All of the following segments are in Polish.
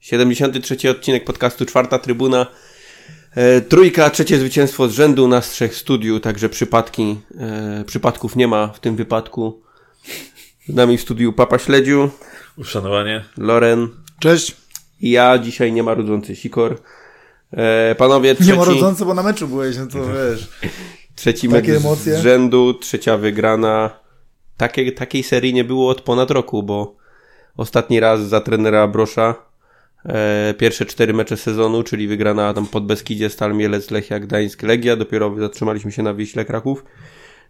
Siedemdziesiąty trzeci odcinek podcastu Czwarta Trybuna. E, trójka, trzecie zwycięstwo z rzędu na trzech studiu, także przypadki, e, przypadków nie ma w tym wypadku. Z nami w studiu Papa Śledziu, Uszanowanie. Loren Cześć. i ja. Dzisiaj nie ma rodzący Sikor. E, panowie, trzeci, Nie ma rodzący, bo na meczu byłeś, no to wiesz. trzeci takie mecz z emocje. rzędu, trzecia wygrana. Takie, takiej serii nie było od ponad roku, bo ostatni raz za trenera Brosza e, pierwsze cztery mecze sezonu, czyli wygrana tam pod Beskidzie, Stal Mielec, Lechia, Gdańsk, Legia. Dopiero zatrzymaliśmy się na Wiśle Kraków.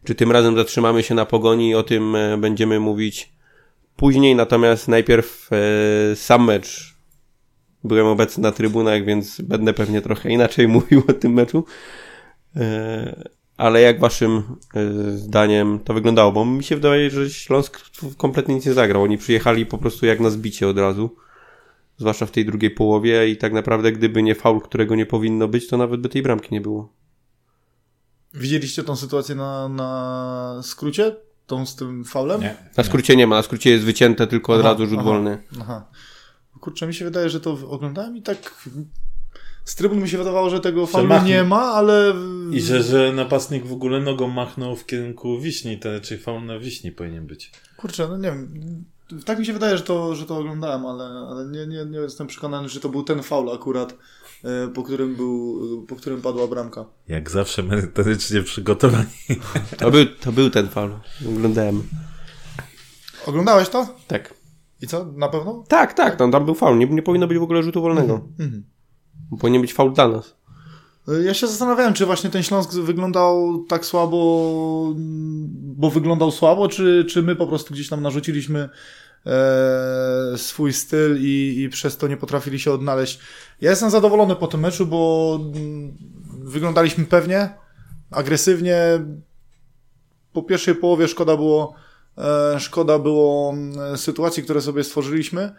Czy tym razem zatrzymamy się na Pogoni? O tym e, będziemy mówić później. Natomiast najpierw e, sam mecz. Byłem obecny na trybunach, więc będę pewnie trochę inaczej mówił o tym meczu. Ale jak waszym e, zdaniem to wyglądało? Bo mi się wydaje, że Śląsk kompletnie nic nie zagrał. Oni przyjechali po prostu jak na zbicie od razu. Zwłaszcza w tej drugiej połowie i tak naprawdę gdyby nie faul, którego nie powinno być, to nawet by tej bramki nie było. Widzieliście tą sytuację na, na skrócie? Tą z tym faulem? Nie. Na skrócie nie ma, na skrócie jest wycięte tylko od Aha, razu rzut aha. wolny. Aha. Kurczę, mi się wydaje, że to oglądałem i tak z trybun mi się wydawało, że tego faulu nie ma, ale... I że, że napastnik w ogóle nogą machnął w kierunku Wiśni, to raczej faul na Wiśni powinien być. Kurczę, no nie wiem. Tak mi się wydaje, że to, że to oglądałem, ale, ale nie, nie, nie jestem przekonany, że to był ten faul akurat, e, po którym, był, po którym padła bramka. Jak zawsze merytorycznie przygotowani. To był, to był ten faul. Oglądałem. Oglądałeś to? Tak. I co? Na pewno? Tak, tak, tam, tam był faul. Nie, nie powinno być w ogóle rzutu wolnego. Mhm. Powinien być faul dla nas. Ja się zastanawiałem, czy właśnie ten Śląsk wyglądał tak słabo, bo wyglądał słabo, czy, czy my po prostu gdzieś tam narzuciliśmy e, swój styl i, i przez to nie potrafili się odnaleźć. Ja jestem zadowolony po tym meczu, bo mm, wyglądaliśmy pewnie, agresywnie. Po pierwszej połowie szkoda było, e, szkoda było mm, sytuacji, które sobie stworzyliśmy.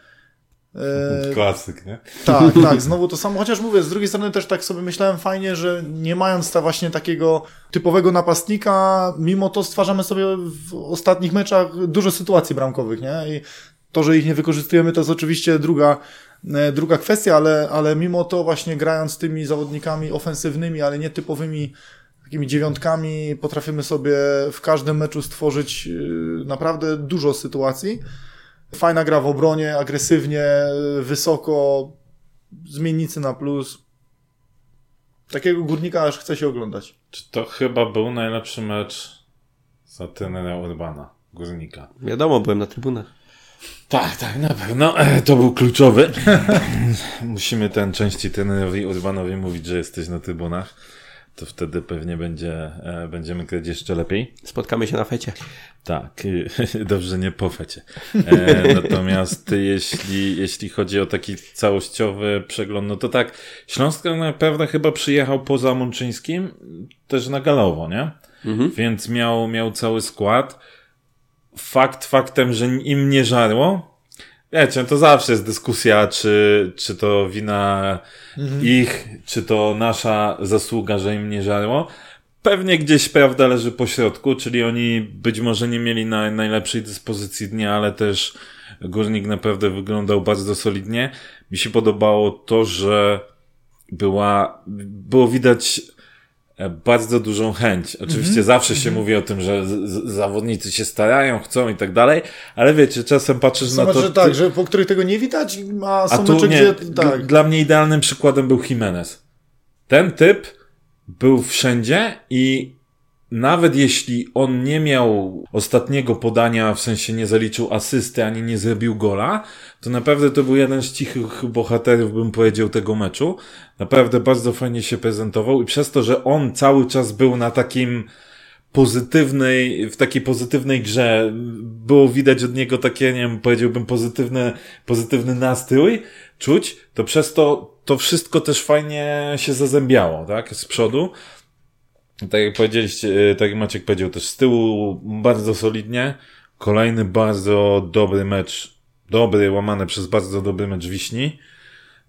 E, Klasyk, nie? tak, tak, znowu to samo, chociaż mówię, z drugiej strony też tak sobie myślałem fajnie, że nie mając ta właśnie takiego typowego napastnika, mimo to stwarzamy sobie w ostatnich meczach dużo sytuacji bramkowych, nie? I to, że ich nie wykorzystujemy, to jest oczywiście druga, e, druga kwestia, ale, ale mimo to właśnie grając tymi zawodnikami ofensywnymi, ale nietypowymi takimi dziewiątkami, potrafimy sobie w każdym meczu stworzyć e, naprawdę dużo sytuacji. Fajna gra w obronie, agresywnie, wysoko, zmiennicy na plus. Takiego górnika aż chce się oglądać. Czy to chyba był najlepszy mecz za trenera Urbana, Górnika? Wiadomo, byłem na trybunach. Tak, tak, na pewno. E, To był kluczowy. Musimy ten części trenerowi Urbanowi mówić, że jesteś na trybunach. To wtedy pewnie będzie, e, będziemy grać jeszcze lepiej. Spotkamy się na fecie. Tak, dobrze, że nie po fecie. E, natomiast jeśli, jeśli chodzi o taki całościowy przegląd, no to tak, Śląsk naprawdę chyba przyjechał poza Mączyńskim też na galowo, nie? Więc miał, miał cały skład. Fakt faktem, że im nie żarło, Wiecie, to zawsze jest dyskusja, czy, czy to wina ich, czy to nasza zasługa, że im nie żarło. Pewnie gdzieś prawda leży po środku, czyli oni być może nie mieli na, najlepszej dyspozycji dnia, ale też górnik naprawdę wyglądał bardzo solidnie. Mi się podobało to, że była, było widać bardzo dużą chęć. Oczywiście zawsze się mówi o tym, że zawodnicy się starają, chcą i tak dalej, ale wiecie, czasem patrzysz na to... mecze tak, że po których tego nie widać, a A są tu mecze, nie, gdzie... Tak. dla mnie idealnym przykładem był Jimenez. Ten typ był wszędzie i nawet jeśli on nie miał ostatniego podania, w sensie nie zaliczył asysty, ani nie zrobił gola, to naprawdę to był jeden z cichych bohaterów, bym powiedział, tego meczu. Naprawdę bardzo fajnie się prezentował i przez to, że on cały czas był na takim pozytywnej, w takiej pozytywnej grze, było widać od niego takie, nie wiem, powiedziałbym pozytywny, pozytywny nastrój, czuć, to przez to, to wszystko też fajnie się zazębiało, tak, z przodu. Tak jak powiedzieliście, tak jak Maciek powiedział, też z tyłu bardzo solidnie. Kolejny bardzo dobry mecz, dobry, łamany przez bardzo dobry mecz Wiśni.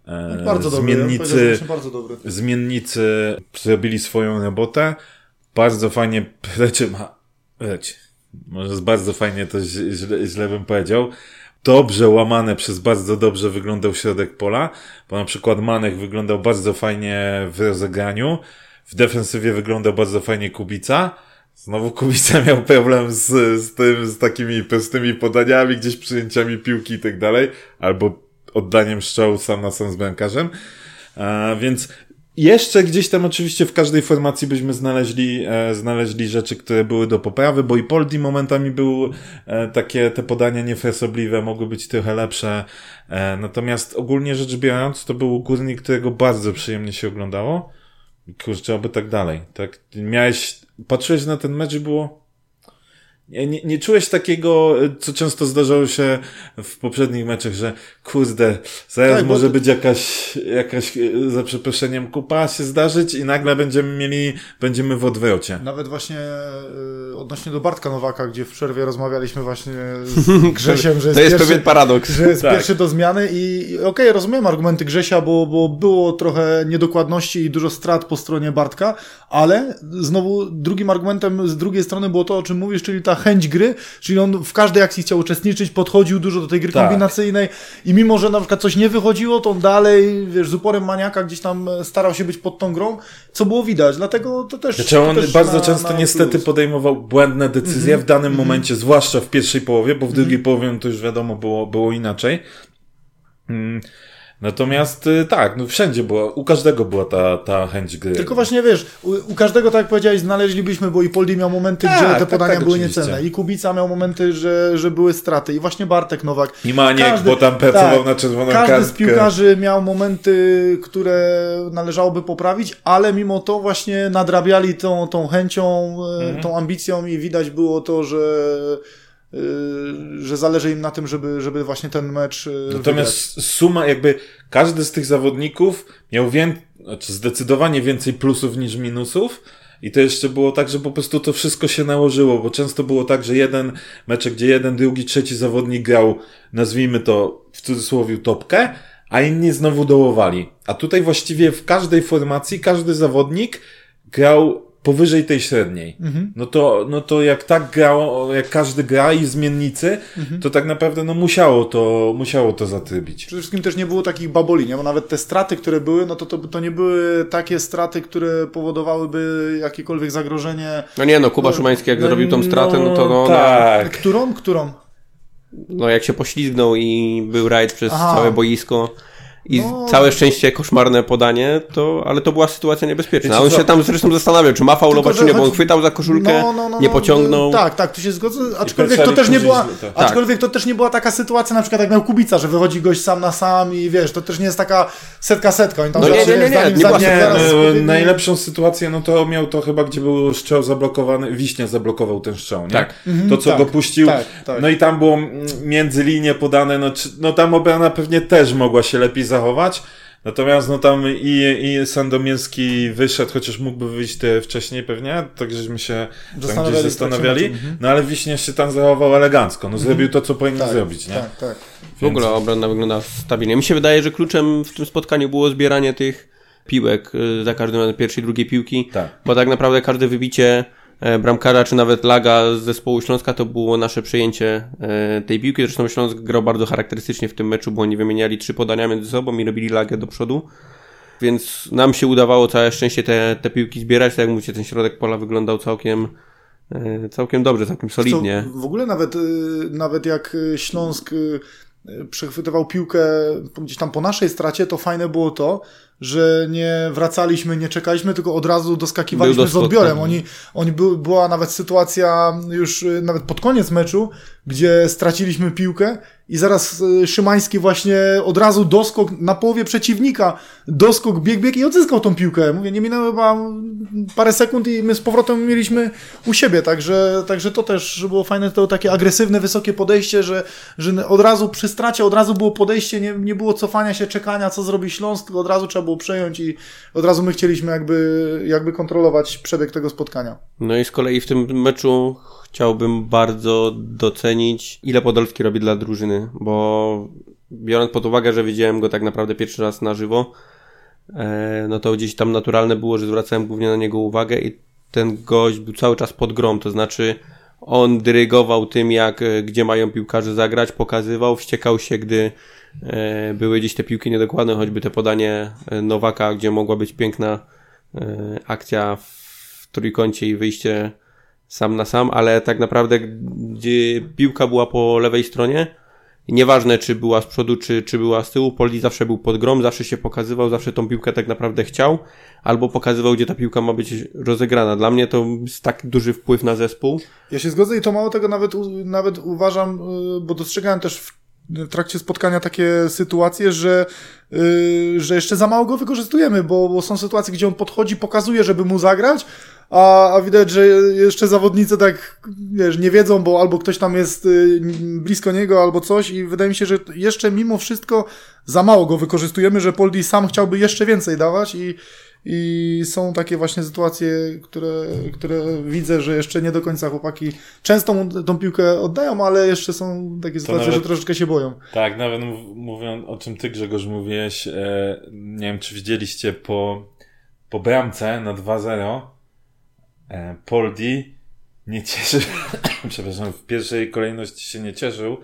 E, Bardzo dobry. ja Zmiennicy, właśnie bardzo dobry. zmiennicy zrobili swoją robotę. Bardzo fajnie lecie ma, lecie. może bardzo fajnie to źle, źle bym powiedział, dobrze łamane przez bardzo dobrze wyglądał środek pola, bo na przykład Manek wyglądał bardzo fajnie w rozegraniu, w defensywie wyglądał bardzo fajnie Kubica, Znowu Kubica miał problem z, z tym, z takimi prostymi podaniami, gdzieś przyjęciami piłki i tak dalej, albo oddaniem strzału sam na sam z bramkarzem. A, więc jeszcze gdzieś tam oczywiście w każdej formacji byśmy znaleźli, e, znaleźli rzeczy, które były do poprawy, bo i Poldi momentami był e, takie, te podania niefrasobliwe, mogły być trochę lepsze. E, natomiast ogólnie rzecz biorąc, to był górnik, którego bardzo przyjemnie się oglądało. Kurczę, aby tak dalej. Tak, miałeś, patrzyłeś na ten mecz i było, nie, nie, nie czułeś takiego, co często zdarzało się w poprzednich meczach, że kurde, zaraz tak, może bo... być jakaś, jakaś, e, za przeproszeniem, kupa się zdarzyć i nagle będziemy mieli, będziemy w odwrocie. Nawet właśnie y, odnośnie do Bartka Nowaka, gdzie w przerwie rozmawialiśmy właśnie z Grzesiem, że jest, to jest pierwszy, pewien paradoks. Że jest tak. pierwszy do zmiany i, i okej, okay, rozumiem argumenty Grzesia, bo, bo było trochę niedokładności i dużo strat po stronie Bartka, ale znowu drugim argumentem z drugiej strony było to, o czym mówisz, czyli ta chęć gry, czyli on w każdej akcji chciał uczestniczyć, podchodził dużo do tej gry tak. kombinacyjnej i mimo, że na przykład coś nie wychodziło, to on dalej, wiesz, z uporem maniaka gdzieś tam starał się być pod tą grą, co było widać, dlatego to też... Znaczy on też bardzo na, często na niestety plus. podejmował błędne decyzje mm -hmm. w danym mm -hmm. momencie, zwłaszcza w pierwszej połowie, bo w drugiej mm -hmm. połowie to już wiadomo było, było inaczej. Natomiast y, tak, no wszędzie była, u każdego była ta, ta chęć gry. Tylko właśnie wiesz, u, u każdego, tak jak powiedziałeś, znaleźlibyśmy, bo i Poldi miał momenty, tak, gdzie te tak, podania tak, były oczywiście. niecenne, i Kubica miał momenty, że, że były straty, i właśnie Bartek Nowak. I Maniek, każdy, bo tam pracował tak, na czerwoną każdy kartkę. z piłkarzy miał momenty, które należałoby poprawić, ale mimo to właśnie nadrabiali tą, tą chęcią, e, mhm. tą ambicją i widać było to, że że zależy im na tym, żeby, żeby właśnie ten mecz. Y, Natomiast wygrać. suma, jakby każdy z tych zawodników miał wię... znaczy zdecydowanie więcej plusów niż minusów. I to jeszcze było tak, że po prostu to wszystko się nałożyło, bo często było tak, że jeden mecz, gdzie jeden, drugi, trzeci zawodnik grał, nazwijmy to w cudzysłowie topkę, a inni znowu dołowali. A tutaj właściwie w każdej formacji każdy zawodnik grał powyżej tej średniej. Mhm. No, to, no to jak tak grało, jak każdy gra i zmiennicy, mhm. to tak naprawdę no musiało to, musiało to zatrybić. Przede wszystkim też nie było takich baboli, nie? bo nawet te straty, które były, no to, to, to nie były takie straty, które powodowałyby jakiekolwiek zagrożenie. No nie, no Kuba no, Szumański jak no, zrobił tą stratę, no, to no... Tak. Na... Którą? Którą? No jak się poślizgnął i był rajd przez Aha. całe boisko i no. całe szczęście koszmarne podanie, to, ale to była sytuacja niebezpieczna. Wiecie, on się tam zresztą zastanawiał, czy ma faulować, czy nie, bo on chwytał za koszulkę, no, no, no nie no, pociągnął. tak, tak, tu się zgodzę, aczkolwiek to też nie była, tak. aczkolwiek to też nie była taka sytuacja, na przykład jak miał Kubica, że wychodzi gość sam na sam i wiesz, to też nie jest taka setka setka. Oni tam no nie, nie, nie, nie, nie, nie, nie najlepszą sytuację, no to miał to chyba, gdzie był strzał zablokowany, Wiśnia zablokował ten strzał, nie? Tak. To, co tak, go puścił, tak, tak. no i tam było między linie podane, no, no tam obrona pewnie też mogła się lepiej zachować, Natomiast no tam i, i Sandomierski wyszedł, chociaż mógłby wyjść te wcześniej pewnie, tak żeśmy się tam gdzieś zastanawiali. Mhm. No ale Wiśnia się tam zachował elegancko. No mhm. zrobił to, co powinien tak, zrobić, nie? Tak, tak. W ogóle obrona wygląda stabilnie. Mi się wydaje, że kluczem w tym spotkaniu było zbieranie tych piłek y, za każdym razem pierwszej, drugiej piłki, tak. bo tak naprawdę każde wybicie E, bramkarza, czy nawet Laga z zespołu Śląska, to było nasze przejęcie e, tej piłki. Zresztą Śląsk grał bardzo charakterystycznie w tym meczu, bo oni wymieniali trzy podania między sobą i robili Lagę do przodu. Więc nam się udawało całe szczęście te, te piłki zbierać. Tak jak mówicie, ten środek pola wyglądał całkiem, e, całkiem dobrze, całkiem solidnie. w ogóle nawet, nawet jak Śląsk przechwytywał piłkę gdzieś tam po naszej stracie, to fajne było to, że nie wracaliśmy, nie czekaliśmy, tylko od razu doskakiwaliśmy z odbiorem. Oni, oni by, była nawet sytuacja już y, nawet pod koniec meczu, gdzie straciliśmy piłkę i zaraz y, Szymański właśnie od razu doskok na połowie przeciwnika, doskok, bieg, bieg i odzyskał tą piłkę. Mówię, nie minęło chyba parę sekund i my z powrotem mieliśmy u siebie, także, także to też było fajne, to takie agresywne, wysokie podejście, że, że od razu przy stracie, od razu było podejście, nie, nie było cofania się, czekania, co zrobi Śląsk, tylko od razu trzeba było przejąć i od razu my chcieliśmy jakby, jakby kontrolować przebieg tego spotkania. No i z kolei w tym meczu chciałbym bardzo docenić, ile Podolski robi dla drużyny, bo biorąc pod uwagę, że widziałem go tak naprawdę pierwszy raz na żywo, e, no to gdzieś tam naturalne było, że zwracałem głównie na niego uwagę i ten gość był cały czas pod grom, to znaczy On dyrygował tym, jak, e, gdzie mają piłkarze zagrać, pokazywał, wściekał się, gdy e, były gdzieś te piłki niedokładne, choćby te podanie e, Nowaka, gdzie mogła być piękna akcja w trójkącie i wyjście sam na sam, ale tak naprawdę gdzie piłka była po lewej stronie, nieważne czy była z przodu, czy, czy była z tyłu, Poldi zawsze był pod grom, zawsze się pokazywał, zawsze tą piłkę tak naprawdę chciał, albo pokazywał, gdzie ta piłka ma być rozegrana. Dla mnie to jest tak duży wpływ na zespół. Ja się zgodzę i to mało tego nawet, nawet uważam, y, bo dostrzegałem też w w trakcie spotkania takie sytuacje, że, y, że jeszcze za mało go wykorzystujemy, bo, bo są sytuacje, gdzie on podchodzi, pokazuje, żeby mu zagrać, a, a widać, że jeszcze zawodnicy tak, wiesz, nie wiedzą, bo albo ktoś tam jest y, blisko niego, albo coś i wydaje mi się, że jeszcze mimo wszystko za mało go wykorzystujemy, że Poldi sam chciałby jeszcze więcej dawać i, i są takie właśnie sytuacje, które, które widzę, że jeszcze nie do końca chłopaki często mu tą piłkę oddają, ale jeszcze są takie sytuacje, nawet- że troszeczkę się boją. Tak, nawet mów, mówią o czym ty Grzegorz mówiłeś, e, nie wiem czy widzieliście po, po bramce na 2-0 e, Poldi nie cieszył, przepraszam, w pierwszej kolejności się nie cieszył,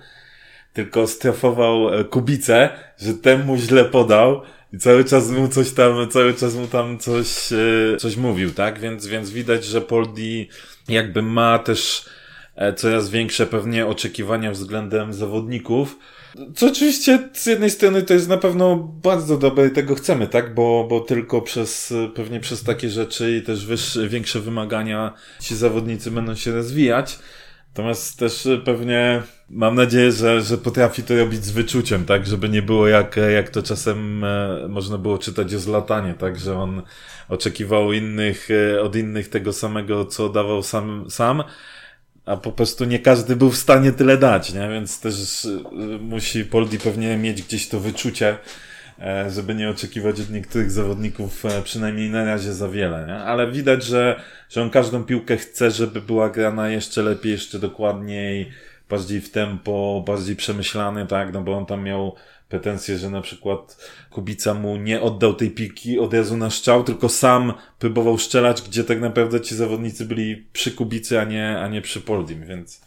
tylko strefował e, Kubicę, że ten mu źle podał i cały czas mu coś tam, cały czas mu tam coś, e, coś mówił, tak? Więc, więc widać, że Poldi jakby ma też coraz większe pewnie oczekiwania względem zawodników. Co oczywiście z jednej strony to jest na pewno bardzo dobre i tego chcemy, tak? Bo, bo tylko przez, pewnie przez takie rzeczy i też wyższe, większe wymagania ci zawodnicy będą się rozwijać. Natomiast też pewnie mam nadzieję, że, że potrafi to robić z wyczuciem, tak? Żeby nie było jak, jak to czasem e, można było czytać o Zlatanie, tak? Że on oczekiwał innych, e, od innych tego samego, co dawał sam, sam a po prostu nie każdy był w stanie tyle dać, nie? Więc też y, musi Poldi pewnie mieć gdzieś to wyczucie, e, żeby nie oczekiwać od niektórych zawodników e, przynajmniej na razie za wiele, nie? Ale widać, że, że on każdą piłkę chce, żeby była grana jeszcze lepiej, jeszcze dokładniej, bardziej w tempo, bardziej przemyślany, tak? No bo on tam miał pretensje, że na przykład Kubica mu nie oddał tej piłki od razu na strzał, tylko sam próbował strzelać, gdzie tak naprawdę ci zawodnicy byli przy Kubicy, a nie, a nie przy Poldim, więc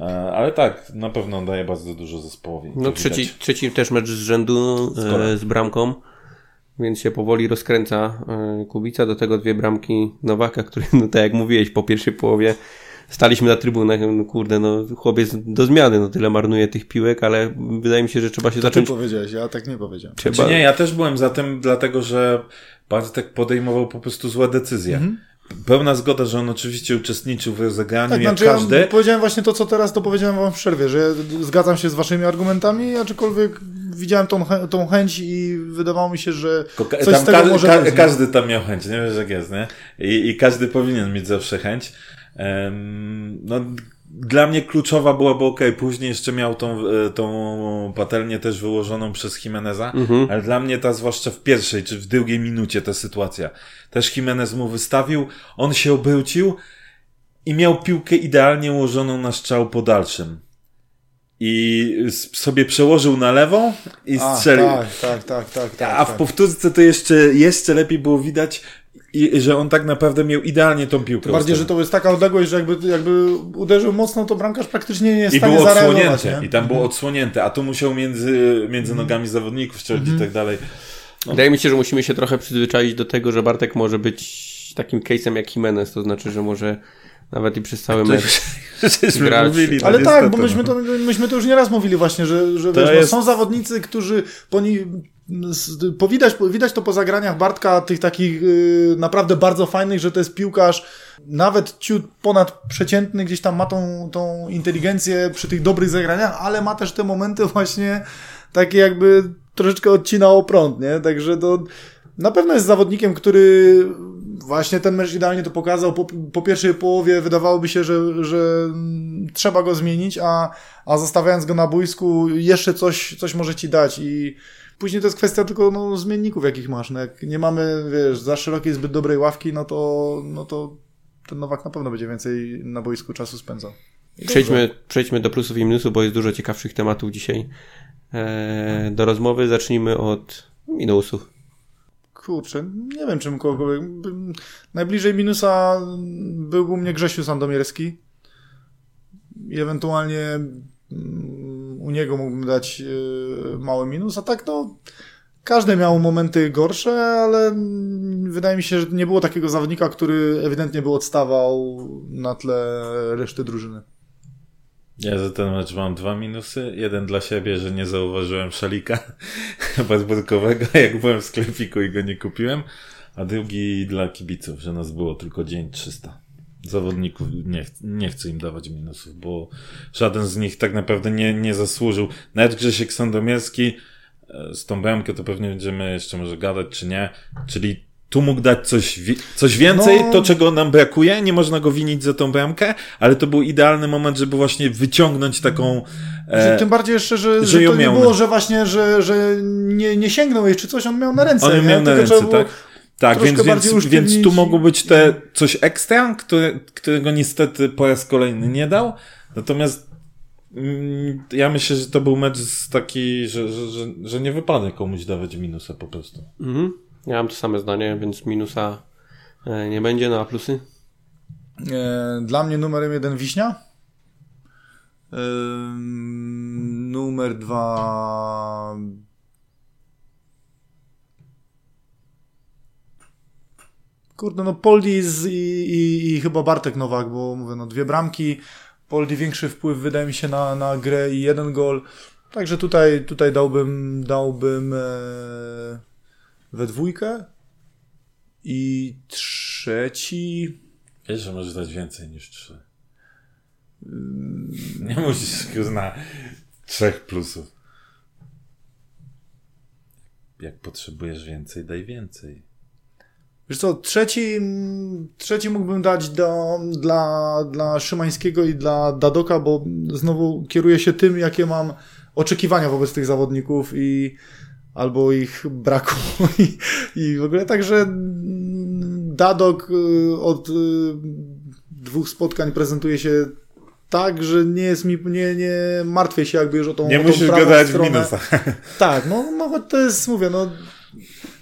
e, ale tak, na pewno on daje bardzo dużo zespołowi. No trzeci, widać. trzeci też mecz z rzędu Skoro. e, z bramką, więc się powoli rozkręca e, Kubica, do tego dwie bramki Nowaka, który, no tak jak mówiłeś, po pierwszej połowie staliśmy na trybunach, no kurde, no chłopiec do zmiany, no tyle marnuje tych piłek, ale wydaje mi się, że trzeba się Ty zacząć... powiedziałeś, ja tak nie powiedziałem. Trzeba... Czy nie, ja też byłem za tym, dlatego że Bartek podejmował po prostu złe decyzje. Mhm. Pełna zgoda, że on oczywiście uczestniczył w rozegraniu, Tak, jak znaczy każdy. ja powiedziałem właśnie to, co teraz, to powiedziałem wam w przerwie, że zgadzam się z waszymi argumentami, aczkolwiek widziałem tą, chę- tą chęć i wydawało mi się, że coś tam z tego ka- może ka- każdy tam miał chęć, nie wiesz jak jest, nie? I, i każdy powinien mieć zawsze chęć. No, dla mnie kluczowa byłaby ok, później jeszcze miał tą, e, tą patelnię też wyłożoną przez Jimeneza, ale dla mnie ta zwłaszcza w pierwszej czy w drugiej minucie ta sytuacja. Też Jimenez mu wystawił, on się obrócił i miał piłkę idealnie ułożoną na strzał po dalszym. I sobie przełożył na lewą i A, strzelił. tak, tak, tak, tak, tak. A w tak. powtórce to jeszcze, jeszcze lepiej było widać, i, że on tak naprawdę miał idealnie tą piłkę. Bardziej, że to jest taka odległość, że jakby, jakby uderzył mocno, to bramkarz praktycznie nie jest w I stanie było odsłonięte. Nie? I tam było odsłonięte, a tu musiał między, między nogami zawodników strzelić i tak dalej. Wydaje mi się, że musimy się trochę przyzwyczaić do tego, że Bartek może być takim case'em jak Jimenez, to znaczy, że może nawet i przez cały mecz Żeśmy grać. mówili, no Ale tak, niestety, bo myśmy no. to, myśmy to już nieraz mówili właśnie, że, że To wiesz, no, jest- są zawodnicy, którzy po ni, s- po widać, to po zagraniach Bartka, tych takich y, naprawdę bardzo fajnych, że to jest piłkarz nawet ciut ponad przeciętny, gdzieś tam ma tą, tą inteligencję przy tych dobrych zagraniach, ale ma też te momenty właśnie takie jakby troszeczkę odcinał prąd, nie? Także to na pewno jest zawodnikiem, który właśnie ten mecz idealnie to pokazał. Po, po pierwszej połowie wydawałoby się, że, że trzeba go zmienić, a, a zostawiając go na boisku jeszcze coś, coś może ci dać i później to jest kwestia tylko no, zmienników, jakich masz. No, jak nie mamy, wiesz, za szerokiej, zbyt dobrej ławki, no to, no to ten Nowak na pewno będzie więcej na boisku czasu spędzał. Przejdźmy, przejdźmy do plusów i minusów, bo jest dużo ciekawszych tematów dzisiaj e, do rozmowy. Zacznijmy od minusów. Kurczę, nie wiem czym. Bym- Najbliżej minusa był u mnie Grzesiu Sandomierski. i ewentualnie mm, u niego mógłbym dać e, mały minus, a tak no każdy miał momenty gorsze, ale wydaje mi się, że nie było takiego zawodnika, który ewidentnie by odstawał na tle reszty drużyny. Ja za ten mecz mam dwa minusy. Jeden dla siebie, że nie zauważyłem szalika bezburkowego, jak byłem w sklepiku i go nie kupiłem. A drugi dla kibiców, że nas było tylko dzień 300. Zawodników nie, ch nie chcę im dawać minusów, bo żaden z nich tak naprawdę nie, nie zasłużył. Nawet Grzesiek Sandomierski e, z tą bramkę to pewnie będziemy jeszcze może gadać, czy nie. Czyli tu mógł dać coś, coś więcej, no... to czego nam brakuje, nie można go winić za tą bramkę, ale to był idealny moment, żeby właśnie wyciągnąć taką... E, tym bardziej jeszcze, że, że, że to nie było, że właśnie, że, że nie, nie sięgnął jej czy coś, on miał na ręce. On miał na ręce, tak? Tak, więc, więc, więc tu mogło być te coś ekstra, które, którego niestety po raz kolejny nie dał. Natomiast mm, ja myślę, że to był mecz taki, że, że, że, że nie wypada komuś dawać minusa po prostu. Mhm. Ja mam to same zdanie, więc minusa e, nie będzie, no a plusy? E, dla mnie numerem jeden Wiśnia. E, numer dwa Kurde, no Poldi i, i, i, chyba Bartek Nowak, bo mówię, no dwie bramki, Poldi większy wpływ wydaje mi się na, na grę i jeden gol. Także tutaj, tutaj dałbym, dałbym e, we dwójkę. I trzeci. Wiesz, że możesz dać więcej niż trzy. Nie musisz na trzech plusów. Jak potrzebujesz więcej, daj więcej. Wiesz co, trzeci, trzeci mógłbym dać do, dla, dla Szymańskiego i dla Dadoka, bo znowu kieruję się tym, jakie mam oczekiwania wobec tych zawodników i albo ich braku i, i w ogóle także Dadok y, od y, dwóch spotkań prezentuje się tak, że nie jest mi, nie, nie martwię się jakby już o tą Nie o tą musisz gadać w minusa. Tak, no, no to jest, mówię, no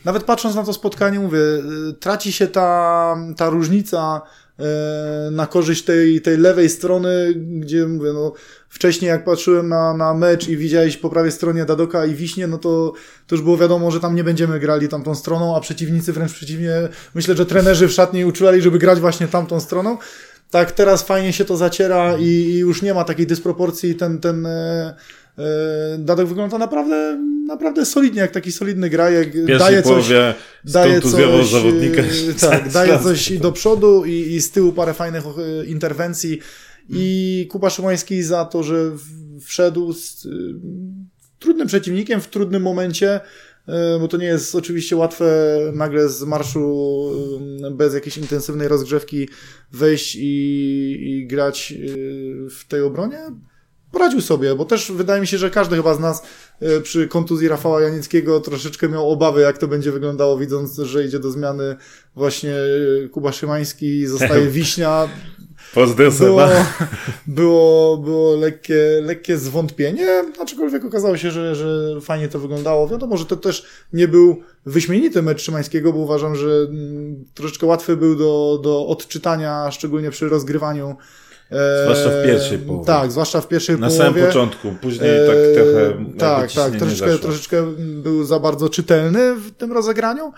nawet patrząc na to spotkanie, mówię, y, traci się ta, ta różnica na korzyść tej, tej lewej strony, gdzie mówię, no wcześniej jak patrzyłem na, na mecz i widziałeś po prawej stronie Dadoka i Wiśnie, no to, to już było wiadomo, że tam nie będziemy grali tamtą stroną, a przeciwnicy wręcz przeciwnie, myślę, że trenerzy w szatni uczulali, żeby grać właśnie tamtą stroną. Tak, teraz fajnie się to zaciera i, i już nie ma takiej dysproporcji. Ten, ten e, Dadok wygląda naprawdę, naprawdę solidnie, jak taki solidny grajek. daje coś, daje coś, zawodnika. E, tak, daje coś i do przodu i, i z tyłu parę fajnych e, interwencji i Kuba Szymański za to, że wszedł z trudnym przeciwnikiem w trudnym momencie, bo to nie jest oczywiście łatwe nagle z marszu bez jakiejś intensywnej rozgrzewki wejść i, i grać w tej obronie. Poradził sobie, bo też wydaje mi się, że każdy chyba z nas przy kontuzji Rafała Janieckiego troszeczkę miał obawy, jak to będzie wyglądało, widząc, że idzie do zmiany właśnie Kuba Szymański, zostaje Wiśnia. Pozdrowienia. Było, było, było lekkie, lekkie zwątpienie, aczkolwiek okazało się, że, że fajnie to wyglądało. Wiadomo, że to też nie był wyśmienity mecz Szymańskiego, bo uważam, że mm, troszeczkę łatwy był do, do odczytania, szczególnie przy rozgrywaniu Zwłaszcza w pierwszej połowie. Tak, zwłaszcza w pierwszej Na połowie. Na samym początku, później tak trochę. Tak, tak, troszeczkę, troszeczkę był za bardzo czytelny w tym rozegraniu.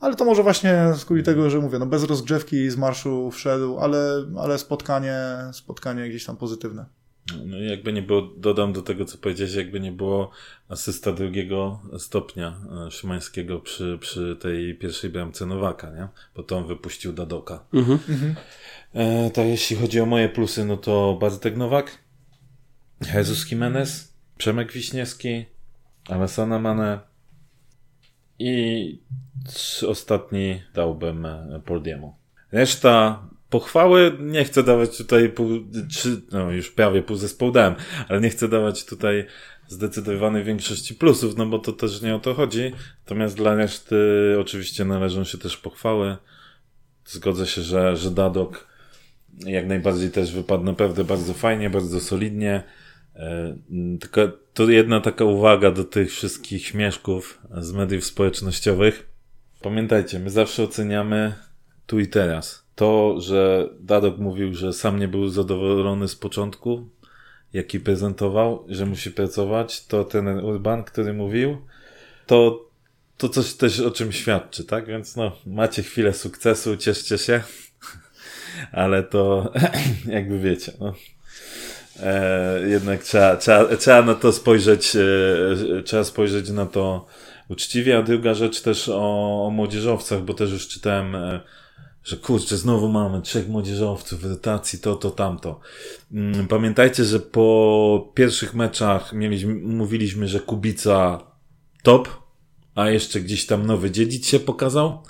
Ale to może właśnie skuli tego, że mówię, no bez rozgrzewki z marszu wszedł, ale, ale spotkanie, spotkanie gdzieś tam pozytywne. No jakby nie było, dodam do tego, co powiedziałeś, jakby nie było asysta drugiego stopnia e, Szymańskiego przy, przy tej pierwszej bramce Nowaka, nie? Bo to on wypuścił Dadoka. Mhm. mhm. E, to jeśli chodzi o moje plusy, no to Bartek Nowak, Jesus Jimenez, Przemek Wiśniewski, Alessana Mane i ostatni dałbym e, Poldiemu. Reszta pochwały nie chcę dawać tutaj pół, trzy, no już prawie pół zespołu dałem, ale nie chcę dawać tutaj zdecydowanej większości plusów, no bo to też nie o to chodzi. Natomiast dla reszty oczywiście należą się też pochwały. Zgodzę się, że, że Dadok jak najbardziej też wypadł naprawdę bardzo fajnie, bardzo solidnie. E, tylko to jedna taka uwaga do tych wszystkich śmieszków z mediów społecznościowych. Pamiętajcie, my zawsze oceniamy tu i teraz. To, że Dadok mówił, że sam nie był zadowolony z początku, jaki prezentował, że musi pracować, to ten Urban, który mówił, to, to coś też o czym świadczy, tak? Więc no, macie chwilę sukcesu, cieszcie się, ale to jakby wiecie, no. E, jednak trzeba, trzeba, trzeba na to spojrzeć, e, trzeba spojrzeć na to uczciwie, a druga rzecz też o, o młodzieżowcach, bo też już czytałem, e, że kurczę, znowu mamy trzech młodzieżowców w rotacji, to, to, tamto. Mm, Pamiętajcie, że po pierwszych meczach mieliśmy, mówiliśmy, że Kubica top, a jeszcze gdzieś tam nowy dziedzic się pokazał.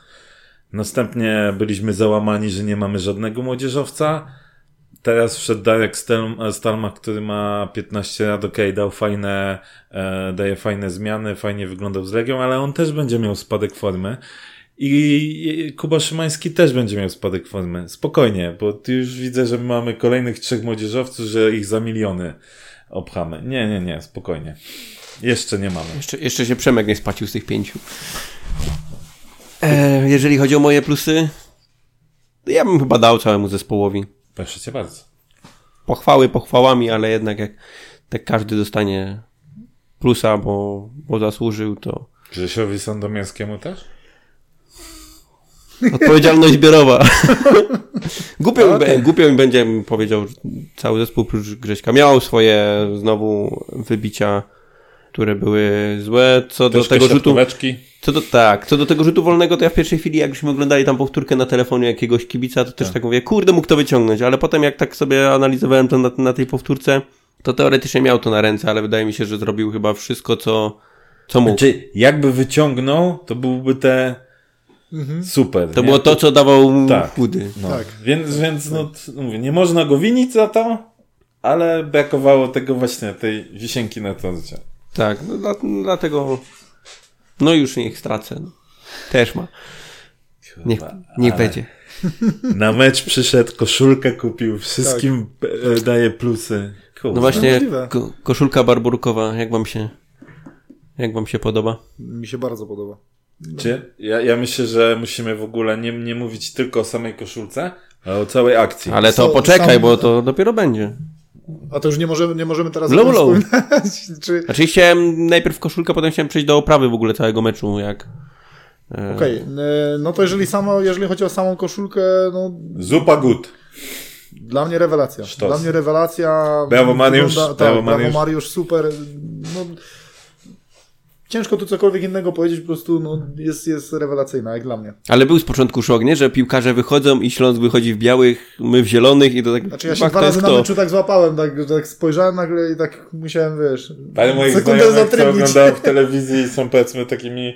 Następnie byliśmy załamani, że nie mamy żadnego młodzieżowca. Teraz wszedł Darek Stalmach, który ma 15 lat, okej, dał fajne, e, daje fajne zmiany, fajnie wyglądał z Legią, ale on też będzie miał spadek formy. I Kuba Szymański też będzie miał spadek formy. Spokojnie, bo już widzę, że mamy kolejnych trzech młodzieżowców, że ich za miliony obchamy. Nie, nie, nie, spokojnie. Jeszcze nie mamy. Jeszcze, jeszcze się Przemek nie spacił z tych pięciu. E, jeżeli chodzi o moje plusy, to ja bym chyba dał całemu zespołowi. Proszę cię bardzo. Pochwały pochwałami, ale jednak jak tak każdy dostanie plusa, bo, bo zasłużył, to Grzesiowi Sandomierskiemu też? odpowiedzialność zbiorowa. głupio, mi, be- głupio mi będzie, powiedział, cały zespół prócz Grześka miał swoje znowu wybicia, które były złe. Co do tego rzutu... Co do, tak, co do tego rzutu wolnego, to ja w pierwszej chwili, jakbyśmy oglądali tam powtórkę na telefonie jakiegoś kibica, to też tak, mówię, kurde, mógł to wyciągnąć, ale potem jak tak sobie analizowałem to na, na tej powtórce, to teoretycznie miał to na ręce, ale wydaje mi się, że zrobił chyba wszystko, co, co mógł. Znaczy, jakby wyciągnął, to byłby te super. To nie? było to, co dawał Tak. chudy. No, Tak. Więc, więc no, t- mówię, nie można go winić za to, ale brakowało tego właśnie, tej wisienki na torcie. Tak, no, dla, dlatego, no już niech stracę. No. Też ma. Niech, niech ale- będzie. Na mecz przyszedł, koszulkę kupił, wszystkim e, daje plusy. Kurde. No właśnie, ko, koszulka barburkowa, jak wam się, jak wam się podoba? Mi się bardzo podoba. Czy? Ja, ja myślę, że musimy w ogóle nie, nie mówić tylko o samej koszulce, ale o całej akcji. Ale to Co- poczekaj, sam- bo to dopiero będzie. A to już nie możemy, nie możemy teraz Low, low. Czy... Znaczy chciałem najpierw koszulkę, potem chciałem przejść do oprawy w ogóle całego meczu, jak... e, Okej, e, no to jeżeli samo, jeżeli chodzi o samą koszulkę, no Zupa good. dla mnie rewelacja. Sztos. Dla mnie rewelacja. Brawo, Mariusz. Wygląda- Brawo, tak, brawo Mariusz. Mariusz, super. No, ciężko tu cokolwiek innego powiedzieć, po prostu no, jest, jest rewelacyjna, jak dla mnie. Ale był z początku szok, nie? Że piłkarze wychodzą i Śląsk wychodzi w białych, my w zielonych i to tak... Znaczy ja się dwa razy na meczu tak złapałem, tak, że tak spojrzałem nagle i tak musiałem, wiesz, Ale moich sekundę znajomych, co oglądają w telewizji i są powiedzmy takimi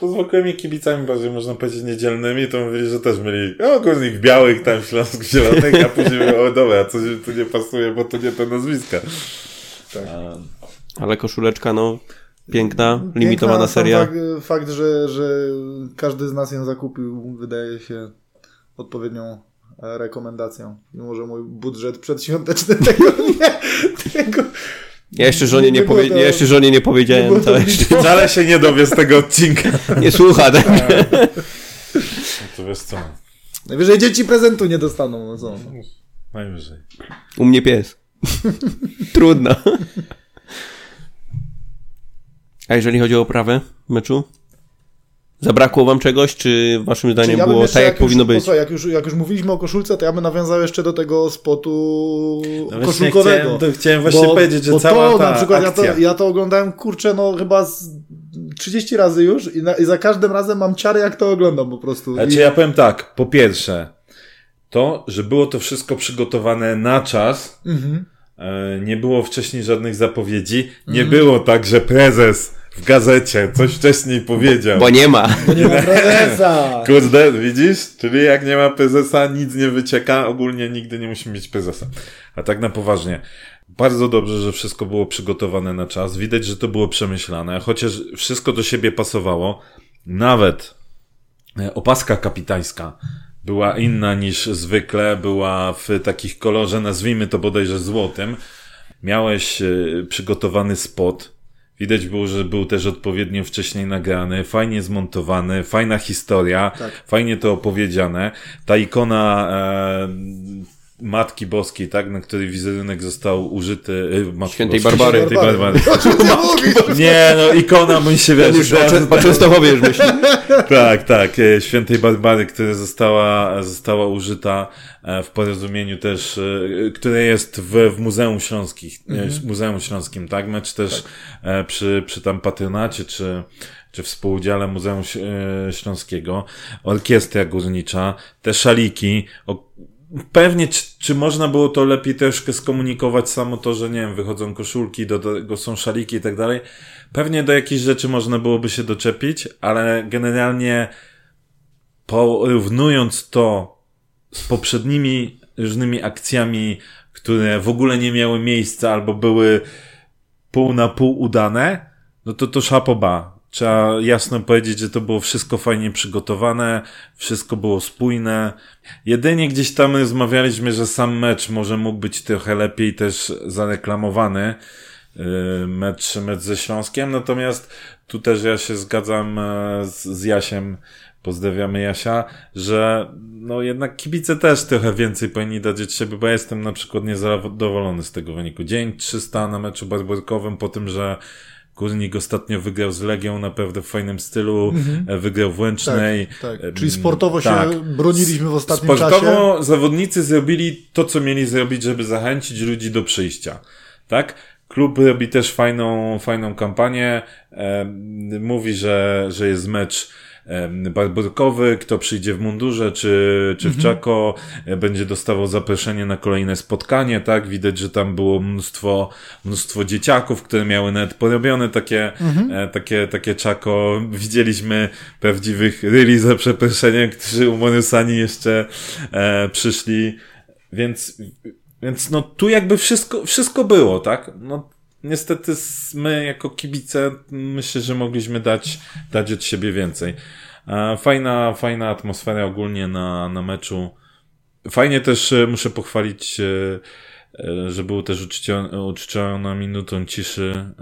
to zwykłymi kibicami, bardziej można powiedzieć niedzielnymi, to mówili, że też mieli o, górnik w białych, tam Śląsk zielonych, a później mówią, o dobra, coś tu nie pasuje, bo to nie te nazwiska. Tak. A, Ale koszuleczka, no, piękna, Piękna limitowana sam seria. Fakt, fakt że, że każdy z nas ją zakupił, wydaje się odpowiednią e, rekomendacją. Mimo, że mój budżet przedświąteczny tego nie, tego Ja jeszcze żonie nie, Nie powie... to- ja jeszcze żonie nie nie powiedziałem było to blisko. wcale się nie dowie z tego odcinka. Nie słucha, tak? No to wiesz co, Najwyżej dzieci prezentu nie dostaną. No co? najwyżej. U mnie pies. Trudno. A jeżeli chodzi o oprawę meczu? Zabrakło wam czegoś, czy waszym zdaniem Czyli ja było tak, jak, powinno już, być? Posłuchaj, jak, już, jak już mówiliśmy o koszulce, to ja bym nawiązał jeszcze do tego spotu No koszulkowego. chciałem, to chciałem właśnie powiedzieć, że bo cała to ta na przykład akcja. ja to, ja to oglądałem, kurczę, no chyba z 30 razy już i, na, i za każdym razem mam ciary, jak to oglądam po prostu. Znaczy I, ja powiem tak, po pierwsze, to, że było to wszystko przygotowane na czas, mhm. E, nie było wcześniej żadnych zapowiedzi, nie Mhm. było tak, że prezes w gazecie coś wcześniej powiedział. Bo nie ma. Bo nie ma prezesa. Kurde, widzisz? Czyli jak nie ma prezesa, nic nie wycieka, ogólnie nigdy nie musimy mieć prezesa. A tak na poważnie. Bardzo dobrze, że wszystko było przygotowane na czas. Widać, że to było przemyślane, chociaż wszystko do siebie pasowało. Nawet e, opaska kapitańska była inna niż zwykle, była w takich kolorze, nazwijmy to bodajże złotym. Miałeś e, przygotowany spot. Widać było, że był też odpowiednio wcześniej nagrany, fajnie zmontowany, fajna historia, Tak. fajnie to opowiedziane. Ta ikona e, Matki Boskiej, tak, na której wizerunek został użyty. y, Matki Świętej Boskiej, Barbary. Świętej Barbary. O czym ty mówisz? Nie, no ikona, mój się wiesz. już o, Częstochowie już myśli. tak, tak, e, Świętej Barbary, która została, została użyta e, w porozumieniu też, e, które jest w, w Muzeum Śląskich, Mhm. Muzeum Śląskim, tak? Mecz też e, przy, przy tam patronacie, czy, czy współudziale Muzeum e, Śląskiego, orkiestra górnicza, te szaliki, o, Pewnie, czy, czy można było to lepiej troszkę skomunikować samo to, że nie wiem, wychodzą koszulki, do tego są szaliki i tak dalej. Pewnie do jakichś rzeczy można byłoby się doczepić, ale generalnie porównując to z poprzednimi różnymi akcjami, które w ogóle nie miały miejsca albo były pół na pół udane, no to to szapoba. Trzeba jasno powiedzieć, że to było wszystko fajnie przygotowane, wszystko było spójne. Jedynie gdzieś tam rozmawialiśmy, że sam mecz może mógł być trochę lepiej też zareklamowany. Yy, Mecz, mecz ze Śląskiem, natomiast tu też ja się zgadzam e, z, z Jasiem, pozdrawiamy Jasia, że no jednak kibice też trochę więcej powinni dać od siebie, bo ja jestem na przykład niezadowolony z tego wyniku. Dzień 300 na meczu barbarkowym po tym, że Górnik ostatnio wygrał z Legią naprawdę w fajnym stylu, e, wygrał w Łęcznej. Tak, tak. Em, Czyli sportowo się tak. broniliśmy w ostatnim czasie. Sportowo zawodnicy zrobili to, co mieli zrobić, żeby zachęcić ludzi do przyjścia. Tak? Klub robi też fajną, fajną kampanię. Em, mówi, że, że jest mecz barburkowy, kto przyjdzie w mundurze czy, czy w czako, e, będzie dostawał zaproszenie na kolejne spotkanie, tak? Widać, że tam było mnóstwo, mnóstwo dzieciaków, które miały nawet porobione takie, e, takie, takie czako. Widzieliśmy prawdziwych ryli za przeproszeniem, którzy umorysani jeszcze e, przyszli, więc, więc no tu jakby wszystko, wszystko było, tak? No niestety my jako kibice myślę, że mogliśmy dać, dać od siebie więcej. E, Fajna, fajna atmosfera ogólnie na, na meczu. Fajnie też e, muszę pochwalić, e, że było też uczcione, uczczona minutą ciszy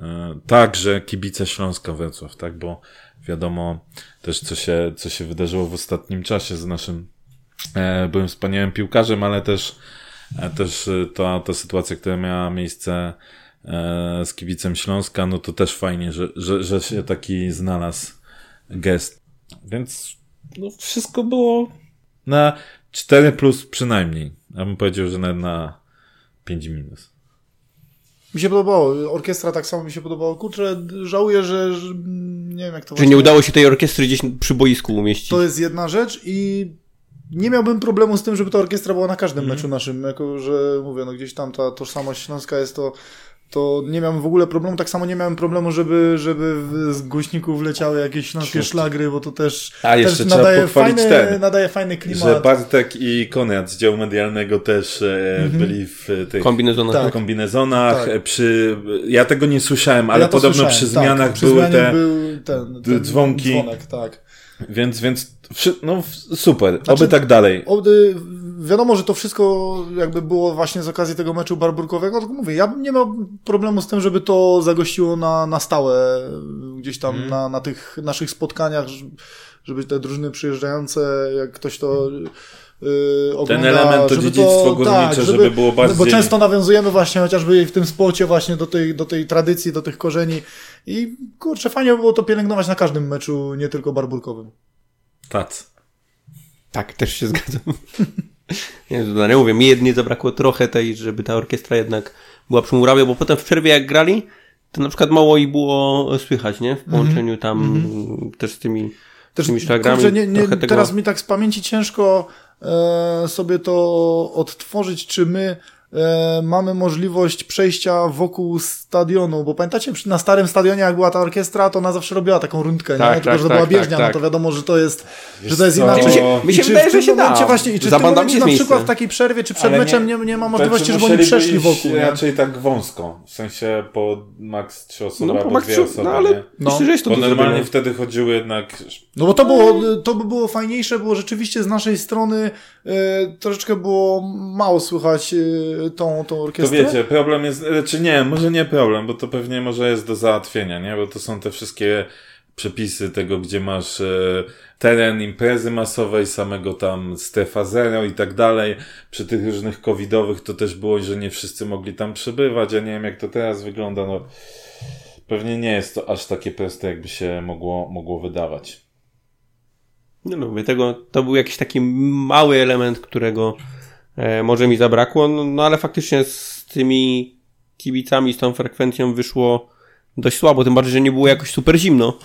także kibice Śląska Wrocław, tak? Bo wiadomo też, co się, co się wydarzyło w ostatnim czasie z naszym byłem wspaniałym piłkarzem, ale też, też ta, ta sytuacja, która miała miejsce z kibicem Śląska, no to też fajnie, że, że, że się taki znalazł gest. Więc no, wszystko było na 4 plus przynajmniej. Ja bym powiedział, że nawet na 5 minus. Mi się podobało. Orkiestra tak samo mi się podobało. Kurczę, żałuję, że, że nie wiem jak to Że właśnie- nie udało się tej orkiestry gdzieś przy boisku umieścić. To jest jedna rzecz i nie miałbym problemu z tym, żeby ta orkiestra była na każdym Mhm. meczu naszym, jako że mówię, no gdzieś tam ta tożsamość śląska jest to to nie miałem w ogóle problemu, tak samo nie miałem problemu, żeby, żeby z głośników leciały jakieś śląskie Świetnie. szlagry, bo to też, A, jeszcze też trzeba nadaje, pochwalić fajny, ten, nadaje fajny klimat. Że Bartek i Konrad z działu medialnego też e, byli w tych Kombinezonach. Tak. kombinezonach. Tak. Przy, ja tego nie słyszałem, ale Ja podobno słyszałem, przy tak, zmianach przy były zmianie te. był ten, ten dzwonki. Dzwonek, tak. Więc, więc no super, Znaczy- oby tak dalej. O, y, wiadomo, że to wszystko jakby było właśnie z okazji tego meczu barburkowego, tylko mówię, ja bym nie miał problemu z tym, żeby to zagościło na, na stałe y, gdzieś tam Mhm. na, na tych naszych spotkaniach, żeby te drużyny przyjeżdżające, jak ktoś to yy, ogląda, element, to żeby dziedzictwo górnicze, żeby było bardziej- Bo często nawiązujemy właśnie chociażby w tym sporcie właśnie do tej, do tej tradycji, do tych korzeni i kurczę, fajnie by było to pielęgnować na każdym meczu, nie tylko barburkowym. Tac. Tak, też się zgadzam. nie, no, nie mówię, mi jedynie zabrakło trochę tej, żeby ta orkiestra jednak była przymurawie, bo potem w przerwie jak grali, to na przykład mało i było słychać, nie? W połączeniu tam też z tymi, z tymi szlagrami. kurczę, nie, nie, tego... Teraz mi tak z pamięci ciężko sobie to odtworzyć, czy my e, mamy możliwość przejścia wokół stadionu, bo pamiętacie, na starym stadionie jak była ta orkiestra, to ona zawsze robiła taką rundkę, Tak, nie? Tylko, tak, że to tak, była tak, bieżnia, tak. no to wiadomo, że to jest, Wiesz że to jest inaczej. Mi się- mi I się wydaje, że się da. Właśnie, I czy w Za tym momencie na przykład w takiej przerwie, czy przed Ale meczem nie, nie ma możliwości, Znaczy, żeby oni przeszli wokół, nie? raczej tak wąsko. W sensie po max trzy osoby No, po albo max dwie trzy- osoby, no, ale nie? No. myślę, że jest to Bo normalnie wtedy chodziły jednak... No bo to było, to by było fajniejsze, było rzeczywiście z naszej strony e, troszeczkę było mało słychać e, tą, tą To orkiestrę. wiecie, problem jest, czy nie, może nie problem, bo to pewnie może jest do załatwienia, nie? Bo to są te wszystkie przepisy tego, gdzie masz e, teren imprezy masowej, samego tam strefa zero i tak dalej. Przy tych różnych covidowych to też było, że nie wszyscy mogli tam przebywać. Ja nie wiem, jak to teraz wygląda. No, pewnie nie jest to aż takie proste, jakby się mogło, mogło wydawać. No, no mówię, tego, to był jakiś taki mały element, którego e, może mi zabrakło, no, no ale faktycznie z tymi kibicami, z tą frekwencją wyszło dość słabo, tym bardziej, że nie było jakoś super zimno.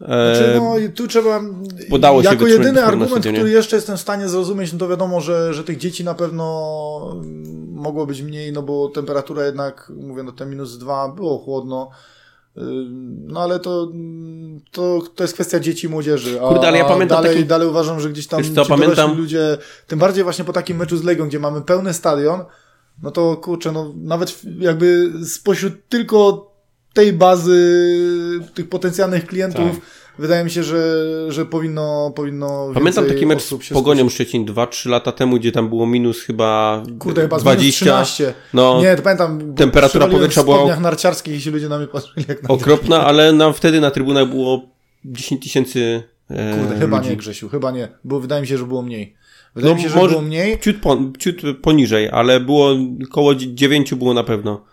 Znaczy, no tu trzeba. Podało się jako jedyny argument, który jeszcze jestem w stanie zrozumieć, no to wiadomo, że, że tych dzieci na pewno mogło być mniej, no bo temperatura jednak, mówię, no te minus dwa było chłodno. No ale to, to, to jest kwestia dzieci i młodzieży. A, Kurde, ale ja pamiętam dalej, taki... dalej uważam, że gdzieś tam Wiesz co, pamiętam... ludzie, tym bardziej właśnie po takim meczu z Legią, gdzie mamy pełny stadion, no to kurczę, no nawet jakby spośród tylko tej bazy tych potencjalnych klientów tak. Wydaje mi się, że, że powinno, powinno Pamiętam taki mecz z Pogonią Szczecin 2-3 lata temu, gdzie tam było minus chyba Kurde, chyba 20. 13. No, nie, to pamiętam. Temperatura powietrza była w narciarskich i się ludzie na mnie patrzyli jak na Okropna, ale nam wtedy na trybunach było 10 tysięcy e, Kurde, chyba ludzi. nie Grzesiu, chyba nie, bo wydaje mi się, że było mniej. Wydaje no, mi się, że było mniej. Ciut, po, ciut poniżej, ale było około 9 było na pewno.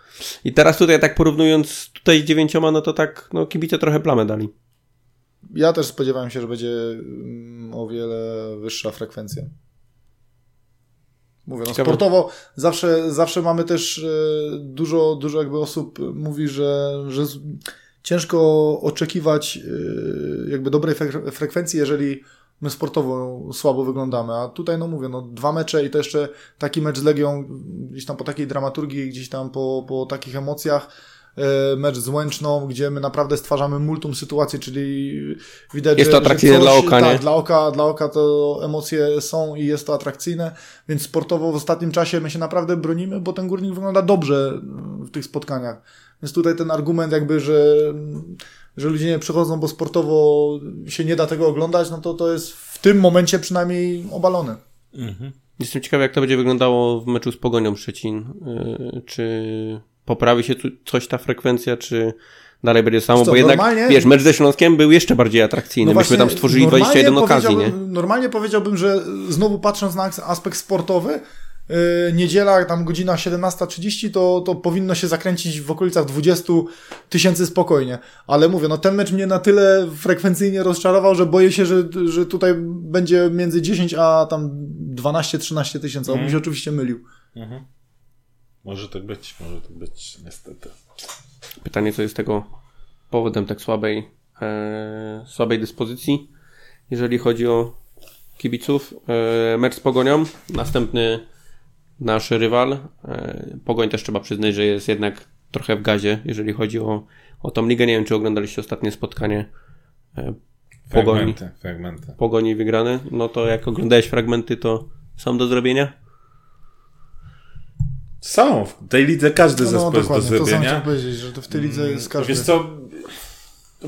I teraz tutaj tak porównując tutaj z dziewięcioma, no to tak, no kibice trochę plamę dali. Ja też spodziewałem się, że będzie mm, o wiele wyższa frekwencja. Mówię, no sportowo zawsze, zawsze mamy też e, dużo, dużo jakby osób mówi, że, że ciężko oczekiwać e, jakby dobrej frekwencji, jeżeli my sportowo słabo wyglądamy, a tutaj no mówię, no dwa mecze i to jeszcze taki mecz z Legią, gdzieś tam po takiej dramaturgii, gdzieś tam po, po takich emocjach, mecz z Łęczną, gdzie my naprawdę stwarzamy multum sytuacji, czyli widać, jest że, to atrakcyjne coś, dla oka, tak, nie? Dla oka, dla oka to emocje są i jest to atrakcyjne, więc sportowo w ostatnim czasie my się naprawdę bronimy, bo ten górnik wygląda dobrze w tych spotkaniach. Więc tutaj ten argument jakby, że że ludzie nie przychodzą, bo sportowo się nie da tego oglądać, no to to jest w tym momencie przynajmniej obalone. Mhm. Jestem ciekawy, jak to będzie wyglądało w meczu z Pogonią Szczecin. Yy, czy poprawi się tu coś ta frekwencja, czy dalej będzie samo, co, bo jednak, wiesz, mecz ze Śląskiem był jeszcze bardziej atrakcyjny. No Myśmy tam stworzyli 21 okazji, nie? Normalnie powiedziałbym, że znowu patrząc na aspekt sportowy, Yy, niedziela, tam godzina 17.30, to, to powinno się zakręcić w okolicach 20 tysięcy spokojnie. Ale mówię, no ten mecz mnie na tyle frekwencyjnie rozczarował, że boję się, że, że tutaj będzie między 10 a tam 12-13 tysięcy. On mm. się oczywiście mylił. Mhm. Może tak być, może tak być, niestety. Pytanie, co jest tego powodem tak słabej, e, słabej dyspozycji, jeżeli chodzi o kibiców. E, mecz z Pogonią, następny nasz rywal. E, Pogoń też trzeba przyznać, że jest jednak trochę w gazie, jeżeli chodzi o, o tą ligę. Nie wiem, czy oglądaliście ostatnie spotkanie e, Pogoni. Fragmenty, fragmenty. Pogoni wygrane. No to jak oglądałeś fragmenty, to są do zrobienia? Są. W tej lidze każdy no, zespół jest do zrobienia. To powiedzieć, że to w tej lidze jest każdy. Wiesz co,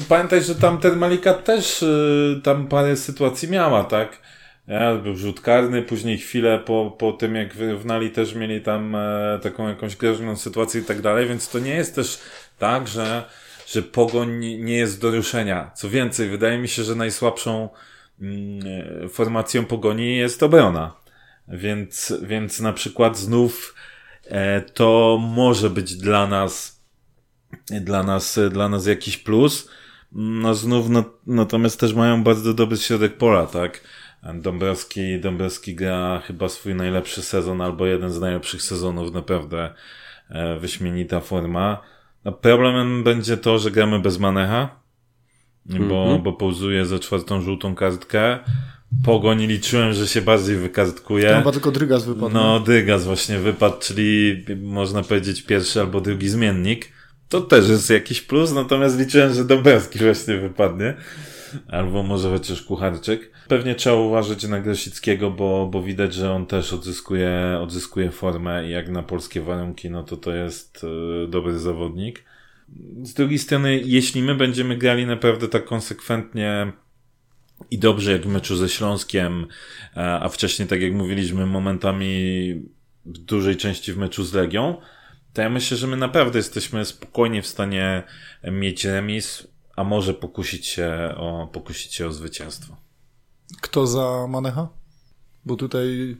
pamiętaj, że tam ten Malika też y, tam parę sytuacji miała, tak? Ja, był rzut karny, później chwilę po, po tym, jak wyrównali, też mieli tam e, taką jakąś groźną sytuację i tak dalej, więc to nie jest też tak, że, że pogoń nie jest do ruszenia. Co więcej, wydaje mi się, że najsłabszą mm, formacją pogoni jest obrona. Więc, więc na przykład znów to może być dla nas, dla nas, dla nas jakiś plus. No znów, no, natomiast też mają bardzo dobry środek pola, tak? Dąbrowski, Dąbrowski gra chyba swój najlepszy sezon, albo jeden z najlepszych sezonów, naprawdę e, wyśmienita forma. No, problemem będzie to, że gramy bez Manecha, bo, mm -hmm. bo pauzuje za czwartą żółtą kartkę. Pogoń liczyłem, że się bardziej wykartkuje. To chyba tylko Drygas wypadł. No, Drygas właśnie wypadł, czyli można powiedzieć pierwszy albo drugi zmiennik. To też jest jakiś plus, natomiast liczyłem, że Dąbrowski właśnie wypadnie. Albo może chociaż Kucharczyk. Pewnie trzeba uważać na Grosickiego, bo, bo widać, że on też odzyskuje, odzyskuje formę i jak na polskie warunki, no to to jest y, dobry zawodnik. Z drugiej strony, jeśli my będziemy grali naprawdę tak konsekwentnie i dobrze jak w meczu ze Śląskiem, a wcześniej, tak jak mówiliśmy, momentami w dużej części w meczu z Legią, to ja myślę, że my naprawdę jesteśmy spokojnie w stanie mieć remis, a może pokusić się o, pokusić się o zwycięstwo. Kto za Manecha? Bo tutaj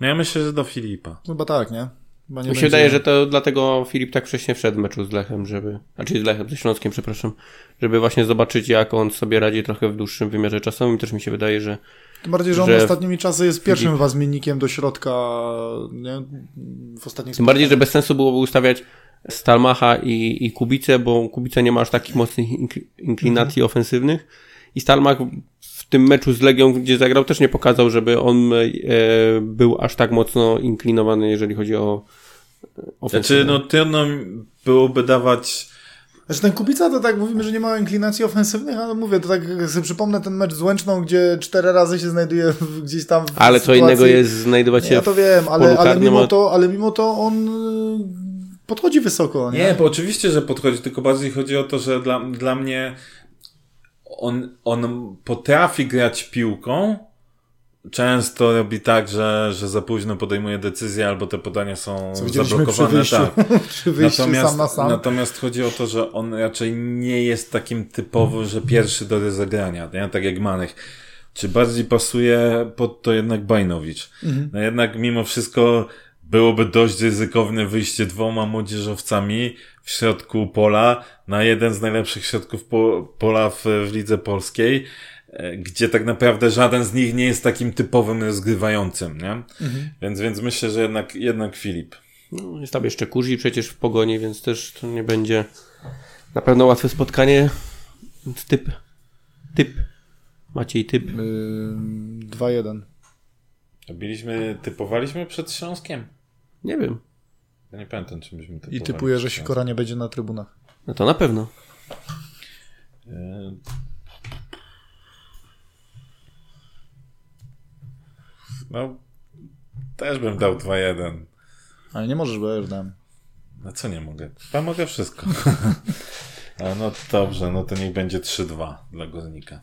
No ja myślę, że do Filipa. chyba tak, nie? Mi się będzie- wydaje, że to dlatego Filip tak wcześnie wszedł w meczu z Lechem, żeby, znaczy z Lechem, ze Śląskiem, przepraszam, żeby właśnie zobaczyć, jak on sobie radzi trochę w dłuższym wymiarze czasowym. Też mi się wydaje, że Tym bardziej, że on że ostatnimi czasy jest pierwszym chyba zmiennikiem do środka, nie? W ostatnich tym bardziej, że bez sensu byłoby ustawiać Stalmacha i, i Kubicę, bo Kubica nie ma aż takich mocnych ink- inklinacji ofensywnych i Stalmach tym meczu z Legią, gdzie zagrał, też nie pokazał, żeby on e, był aż tak mocno inklinowany, jeżeli chodzi o e, ofensywę. Znaczy, no trudno byłoby dawać Znaczy ten Kubica to tak mówimy, że nie ma inklinacji ofensywnych, ale mówię, to tak sobie przypomnę ten mecz z Łęczną, gdzie cztery razy się znajduje w- gdzieś tam w Ale co sytuacji- innego jest znajdować się Ja to wiem, ale, ale, mimo to, ale mimo to on y, podchodzi wysoko, nie? Nie, bo oczywiście, że podchodzi, tylko bardziej chodzi o to, że dla, dla mnie on, on potrafi grać piłką. Często robi tak, że, że za późno podejmuje decyzje, albo te podania są Co widzieliśmy przy zablokowane. wyjściu, Tak. przy wyjściu Natomiast, sam na sam. natomiast chodzi o to, że on raczej nie jest takim typowym, że pierwszy do rozegrania, nie? tak jak Manech. Czy bardziej pasuje pod to jednak Bajnowicz? Mhm. No jednak mimo wszystko byłoby dość ryzykowne wyjście dwoma młodzieżowcami w środku pola na jeden z najlepszych środków po, pola w, w lidze polskiej, e, gdzie tak naprawdę żaden z nich nie jest takim typowym rozgrywającym, nie? Więc, więc myślę, że jednak, jednak Filip. No, jest tam jeszcze Kurzi przecież w pogoni, więc też to nie będzie na pewno łatwe spotkanie. Typ. Typ. Maciej typ. Y, 2-1. Biliśmy, typowaliśmy przed Śląskiem? Nie wiem. Ja nie pamiętam, czy byśmy typowali. I typuję, że Sikora nie będzie na trybunach. No to na pewno. E, No, też bym dał 2-1. Ale nie możesz, bo ja już dałem. No co nie mogę? Chyba mogę wszystko. Ale no dobrze, no to niech będzie 3-2 dla Górnika.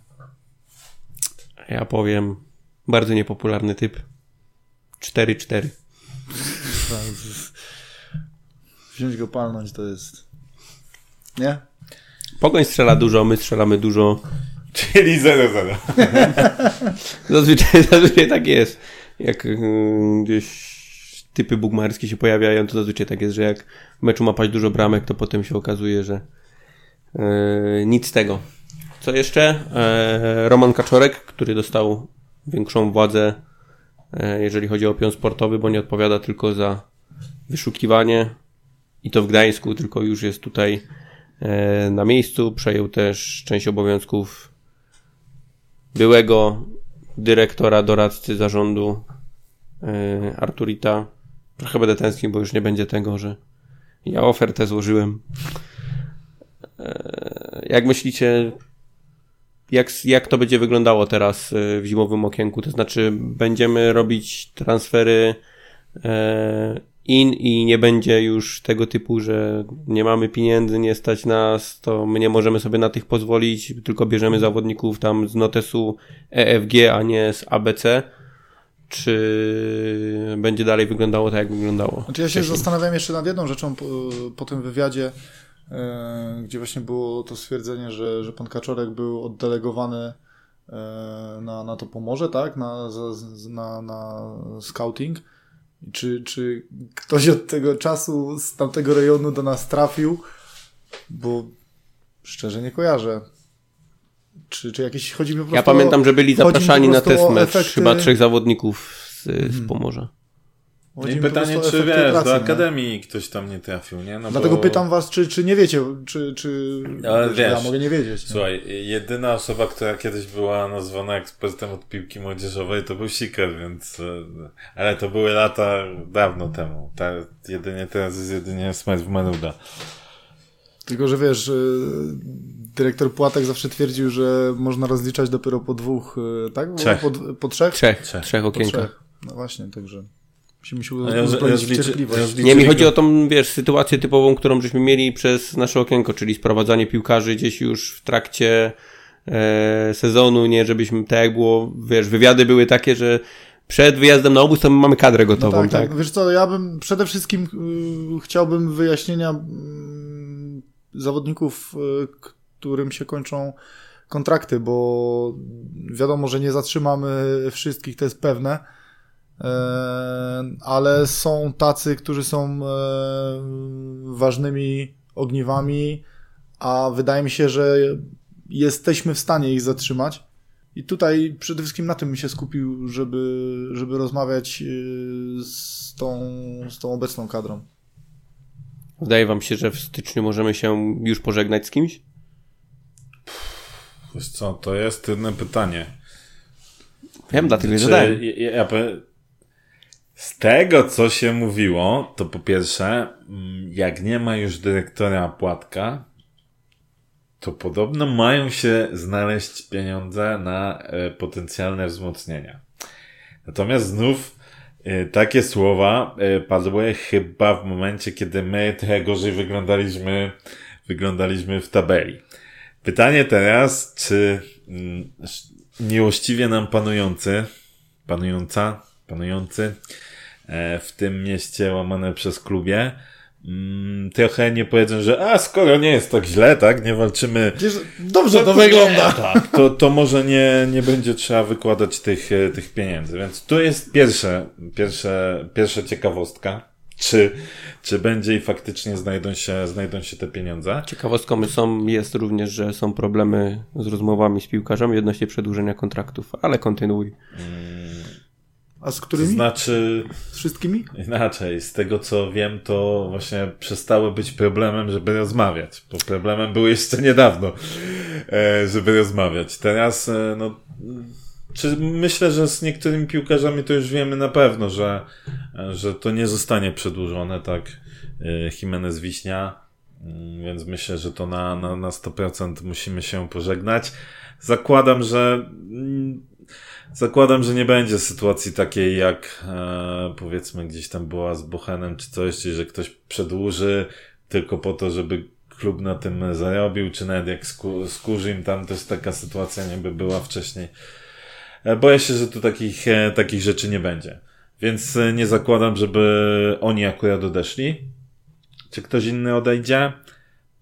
Ja powiem bardzo niepopularny typ. 4-4. Wziąć go palnąć to jest... Nie? Pogoń strzela dużo, my strzelamy dużo. Czyli 0-0. Zazwyczaj, zazwyczaj tak jest. Jak yy, gdzieś typy bugmarskie się pojawiają, to zazwyczaj tak jest, że jak w meczu ma paść dużo bramek, to potem się okazuje, że yy, nic z tego. Co jeszcze? E, Roman Kaczorek, który dostał większą władzę, jeżeli chodzi o pion sportowy, bo nie odpowiada tylko za wyszukiwanie i to w Gdańsku, tylko już jest tutaj e, na miejscu. Przejął też część obowiązków byłego dyrektora, doradcy zarządu yy, Arturita. Trochę będę tęsknił, bo już nie będzie tego, że ja ofertę złożyłem. Jak myślicie, jak, jak to będzie wyglądało teraz yy, w zimowym okienku? To znaczy, będziemy robić transfery yy, in i nie będzie już tego typu, że nie mamy pieniędzy, nie stać nas, to my nie możemy sobie na tych pozwolić, tylko bierzemy zawodników tam z notesu EFG, a nie z ABC. Czy będzie dalej wyglądało tak, jak wyglądało? Znaczy ja się wcześniej? zastanawiam jeszcze nad jedną rzeczą po, po tym wywiadzie, e, gdzie właśnie było to stwierdzenie, że, że pan Kaczorek był oddelegowany e, na, na to Pomorze, tak? Na, na, na scouting. Czy, czy ktoś od tego czasu z tamtego rejonu do nas trafił? Bo szczerze nie kojarzę. Czy, czy jakieś chodzi mi po prostu Ja pamiętam, że byli zapraszani na test mecz efekty- chyba trzech zawodników z, z Pomorza. Chodzi po pytanie, czy wiesz, pracy, do nie? Akademii ktoś tam nie trafił, nie? No Dlatego bo... pytam was, czy, czy nie wiecie, czy, czy Ale że ja wiesz, mogę nie wiedzieć. nie? Słuchaj, jedyna osoba, która kiedyś była nazwana ekspertem od piłki młodzieżowej, to był Siker, więc... e, Ale to były lata dawno temu. Ta, jedynie teraz jest jedynie Smith w Manuda. Tylko, że wiesz, y, dyrektor Płatek zawsze twierdził, że można rozliczać dopiero po dwóch, y, tak? Trzech. Po, po trzech? Trzech, Trzech. trzech okienkach. No właśnie, także musimy się uzbroić ja cierpliwość. Nie, mi chodzi o tą, wiesz, sytuację typową, którą żeśmy mieli przez nasze okienko, czyli sprowadzanie piłkarzy gdzieś już w trakcie e, sezonu, nie żebyśmy, tak jak było, wiesz, wywiady były takie, że przed wyjazdem na obóz to my mamy kadrę No gotową, tak, tak? tak. Wiesz co, ja bym przede wszystkim y, chciałbym wyjaśnienia y, zawodników, y, którym się kończą kontrakty, bo wiadomo, że nie zatrzymamy wszystkich, to jest pewne, ale są tacy, którzy są e, ważnymi ogniwami, a wydaje mi się, że jesteśmy w stanie ich zatrzymać. I tutaj przede wszystkim na tym mi się skupił, żeby, żeby rozmawiać e, z tą, z tą obecną kadrą. Wydaje wam się, że w styczniu możemy się już pożegnać z kimś? Wiesz co, to jest trudne pytanie. Wiem, dlatego je Czy, zadałem. ja, ja, powiem- z tego, co się mówiło, to po pierwsze, mm, jak nie ma już dyrektora Płatka, to podobno mają się znaleźć pieniądze na e, potencjalne wzmocnienia. Natomiast znów e, takie słowa e, padły chyba w momencie, kiedy my trochę gorzej wyglądaliśmy, wyglądaliśmy w tabeli. Pytanie teraz, czy mm, miłościwie nam panujący, panująca, panujący w tym mieście łamane przez klubie, mm, trochę nie powiedzą, że a skoro nie jest tak źle, tak, nie walczymy dobrze to wygląda. tak, to, to może nie, nie będzie trzeba wykładać tych, e, tych pieniędzy. Więc tu jest pierwsze, pierwsze, pierwsza ciekawostka. Czy, czy będzie i faktycznie znajdą się, znajdą się te pieniądze? Ciekawostką są, jest również, że są problemy z rozmowami z piłkarzami odnośnie przedłużenia kontraktów, ale kontynuuj. A z To którymi? znaczy, Z wszystkimi? inaczej, z tego co wiem, to właśnie przestały być problemem, żeby rozmawiać, bo problemem był jeszcze niedawno, e, żeby rozmawiać. Teraz, e, no, czy myślę, że z niektórymi piłkarzami to już wiemy na pewno, że, że to nie zostanie przedłużone, tak, e, Jimenez Wiśnia, Mm, więc myślę, że to na, na, na 100% musimy się pożegnać. Zakładam, że mm, zakładam, że nie będzie sytuacji takiej jak e, powiedzmy gdzieś tam była z Bochenem czy coś, czyli że ktoś przedłuży tylko po to, żeby klub na tym zarobił, czy nawet jak z Kurzym, tam też taka sytuacja niby była wcześniej. E, Boję się, że tu takich, e, takich rzeczy nie będzie. Więc e, nie zakładam, żeby oni akurat odeszli. Czy ktoś inny odejdzie?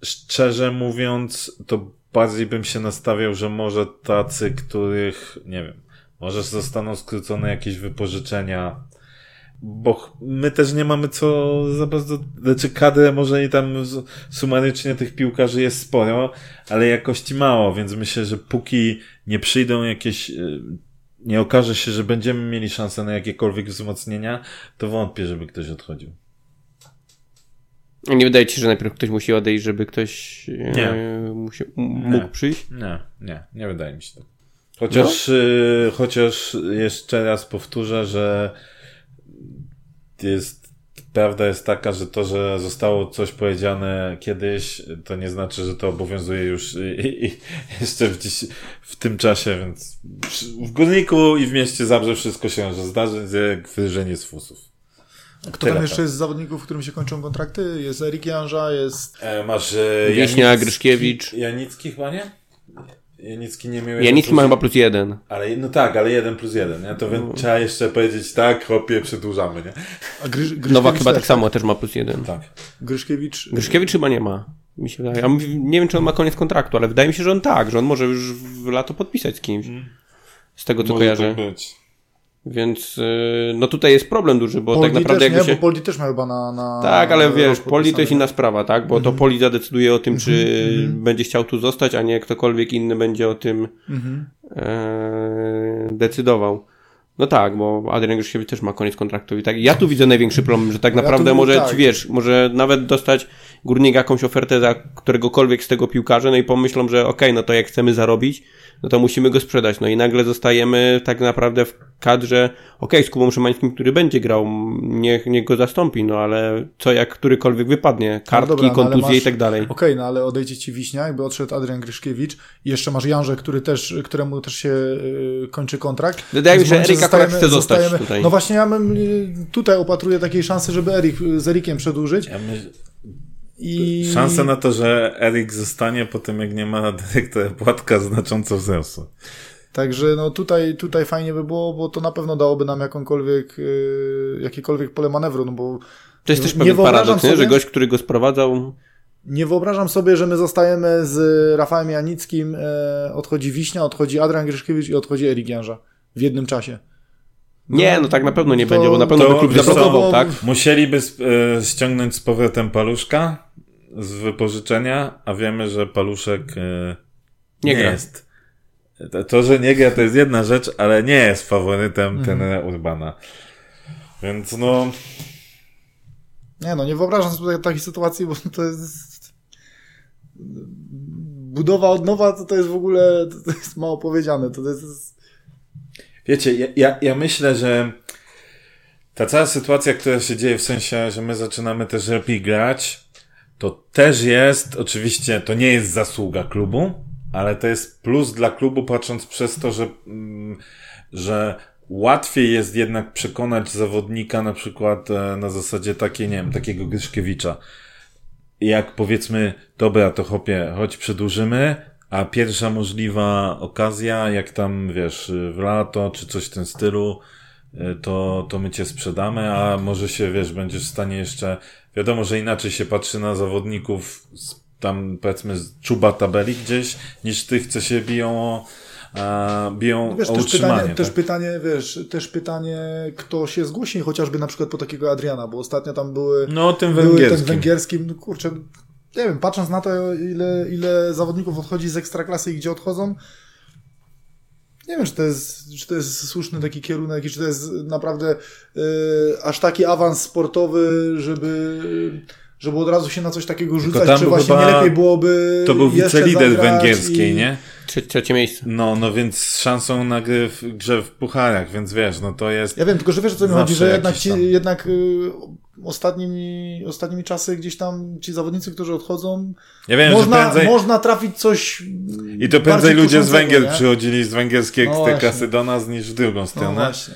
Szczerze mówiąc, to bardziej bym się nastawiał, że może tacy, których, nie wiem, może zostaną skrócone jakieś wypożyczenia, bo my też nie mamy co za bardzo, znaczy kadrę może i tam sumarycznie tych piłkarzy jest sporo, ale jakości mało, więc myślę, że póki nie przyjdą jakieś, y, nie okaże się, że będziemy mieli szansę na jakiekolwiek wzmocnienia, to wątpię, żeby ktoś odchodził. Nie wydaje ci się, że najpierw ktoś musi odejść, żeby ktoś e, Nie. musi, mógł Nie. przyjść? Nie, nie, nie wydaje mi się tak. Chociaż, y, chociaż jeszcze raz powtórzę, że jest, prawda jest taka, że to, że zostało coś powiedziane kiedyś, to nie znaczy, że to obowiązuje już i, i, jeszcze w, dziś, w tym czasie, więc w Górniku i w mieście Zabrze wszystko się może zdarzyć, jak wyżenie z fusów. Kto tam jeszcze tak. jest z zawodników, którym się kończą kontrakty? Jest Erik Janża, jest... E, masz e, Janicki- Gryszkiewicz. Janicki chyba nie? Janicki nie miał Janicki ma chyba plus jeden. Ale no tak, ale jeden plus jeden, nie? To więc trzeba jeszcze powiedzieć tak, chłopie, przedłużamy, nie? A Gryszkiewicz Nowak chyba też, tak samo też ma plus jeden. Tak. Gryszkiewicz... Gryszkiewicz chyba nie ma. Mi się wydaje. Ja mówię, nie wiem, czy on ma koniec kontraktu, ale wydaje mi się, że on tak, że on może już w lato podpisać z kimś. Z tego, co kojarzę. tak być. Więc yy, no tutaj jest problem duży, bo Poldi tak naprawdę też, jakby się... Bo Poldi też ma chyba na... na Tak, ale wiesz, Poli to jest inna sprawa, tak? Bo to Poli zadecyduje o tym, czy będzie chciał tu zostać, a nie ktokolwiek inny będzie o tym Mhm. e, decydował. No tak, bo Adrian Gryszkiewicz też ma koniec kontraktu i tak. Ja tu widzę największy problem, że tak Ja naprawdę mówię może, tak. wiesz, może nawet dostać górnik jakąś ofertę za któregokolwiek z tego piłkarza, no i pomyślą, że okej, no to jak chcemy zarobić, no to musimy go sprzedać. No i nagle zostajemy tak naprawdę w kadrze, okej, z Kubą Szymańskim, który będzie grał, niech, niech go zastąpi, no ale co jak którykolwiek wypadnie, kartki, dobra, no kontuzje masz- i tak dalej. Okej, no ale odejdzie ci Wiśnia, jakby odszedł Adrian Gryszkiewicz i jeszcze masz Janże, który też, któremu też się y, kończy kontrakt. Wydaje mi Więc się, momencie Erik akurat chce zostać zostajemy- tutaj. No właśnie, ja bym y, tutaj opatruję takiej szansy, żeby Erik z Erikiem przedłużyć Ja myśl, i... szanse na to, że Erik zostanie po tym, jak nie ma dyrektora Płatka, znacząco wzrosły. Także no tutaj, tutaj fajnie by było, bo to na pewno dałoby nam jakąkolwiek, y, jakiekolwiek pole manewru, no bo To jest też nie pewien paradoks, nie? sobie- że gość, który go sprowadzał, Nie wyobrażam sobie, że my zostajemy z Rafałem Janickim, e, odchodzi Wiśnia, odchodzi Adrian Gryszkiewicz i odchodzi Erik Janża w jednym czasie. Nie, no tak na pewno nie To- będzie, bo na pewno to by klub co, zablokował, bo- tak? Musieliby e, ściągnąć z powrotem paluszka z wypożyczenia, a wiemy, że paluszek e, Nie nie, gra. jest. To, to, że nie gra, to jest jedna rzecz, ale nie jest faworytem Mhm. trenera Urbana. Więc no, Nie no, nie wyobrażam sobie takiej sytuacji, bo to jest... Budowa od nowa to, to jest w ogóle, to jest mało powiedziane, to jest... Wiecie, ja, ja, ja myślę, że ta cała sytuacja, która się dzieje, w sensie, że my zaczynamy też lepiej grać, to też jest, oczywiście, to nie jest zasługa klubu, ale to jest plus dla klubu, patrząc przez to, że, mm, że łatwiej jest jednak przekonać zawodnika, na przykład e, na zasadzie takiej, nie wiem, takiego Gryszkiewicza. Jak powiedzmy, dobra, to chopie, chodź przedłużymy, a pierwsza możliwa okazja, jak tam, wiesz, w lato, czy coś w tym stylu, y, to, to my cię sprzedamy, a może się, wiesz, będziesz w stanie jeszcze, wiadomo, że inaczej się patrzy na zawodników z, tam, powiedzmy, z czuba tabeli gdzieś, niż tych, co się biją o, a, biją No Wiesz, o też utrzymanie. pytanie, też tak? pytanie, wiesz, też pytanie, kto się zgłosi, chociażby na przykład po takiego Adriana, bo ostatnio tam były, No, tym były węgierskim. ten węgierskim, no kurczę, nie wiem, patrząc na to, ile, ile zawodników odchodzi z ekstraklasy i gdzie odchodzą, nie wiem, czy to jest, czy to jest słuszny taki kierunek i czy to jest naprawdę y, aż taki awans sportowy, żeby, żeby od razu się na coś takiego rzucać, tam czy właśnie chyba- nie lepiej byłoby To był wicelider węgierskiej, i- nie? Trze trzecie miejsce. No, no więc z szansą na gry w grze w pucharach, więc wiesz, no to jest... Ja wiem, tylko że wiesz o co mi chodzi, że jednak, ci, jednak y, ostatnimi, ostatnimi czasy gdzieś tam ci zawodnicy, którzy odchodzą, Ja wiem, można, że prędzej... można trafić coś I to prędzej bardziej ludzie z Węgier nie? przychodzili z węgierskiej No właśnie. do nas niż w drugą No stronę. właśnie.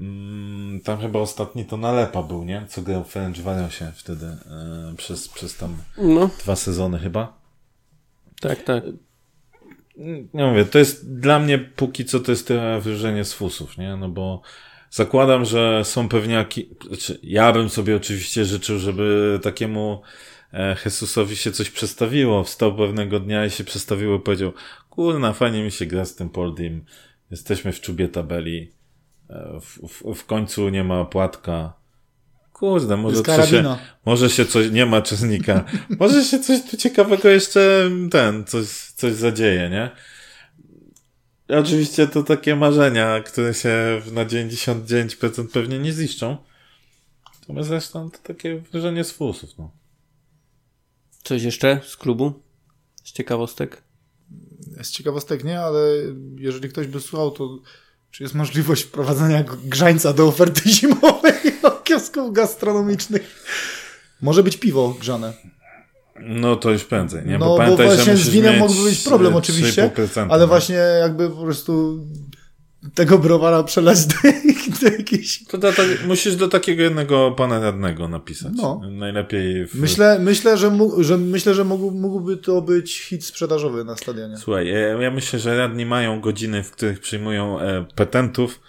Mm, tam chyba ostatni to Nalepa był, nie? Co grał w Ferencvarosie wtedy e, przez, przez tam No, dwa sezony chyba. tak, tak. Nie mówię, to jest dla mnie póki co to jest trochę wróżenie z fusów, nie? No bo zakładam, że są pewniaki, znaczy ja bym sobie oczywiście życzył, żeby takiemu e, Jesusowi się coś przestawiło, wstał pewnego dnia i się przestawiło i powiedział, kurna, fajnie mi się gra z tym Poldim, jesteśmy w czubie tabeli, e, w, w, w końcu nie ma płatka, Kurde, może coś się, może się coś, nie ma czesnika, może się coś tu ciekawego jeszcze, ten, coś, coś zadzieje, nie? Oczywiście to takie marzenia, które się na 99% pewnie nie ziszczą. Natomiast zresztą to takie wrażenie z fusów, no. Coś jeszcze z klubu? Z ciekawostek? Z ciekawostek nie, ale jeżeli ktoś by słuchał, to czy jest możliwość wprowadzenia grzańca do oferty zimowej kiosków gastronomicznych? Może być piwo grzane. No to już prędzej, nie? No, bo pamiętaj, że właśnie z winem mógłby być problem oczywiście, 3,5%, Ale nie? właśnie jakby po prostu tego browara przelać do, do jakiejś... To do, to, musisz do takiego jednego pana radnego napisać. No. Najlepiej w... Myślę, myślę, że, mógł, że myślę, że mógł, mógłby to być hit sprzedażowy na stadionie. Słuchaj, ja, ja myślę, że radni mają godziny, w których przyjmują e, petentów,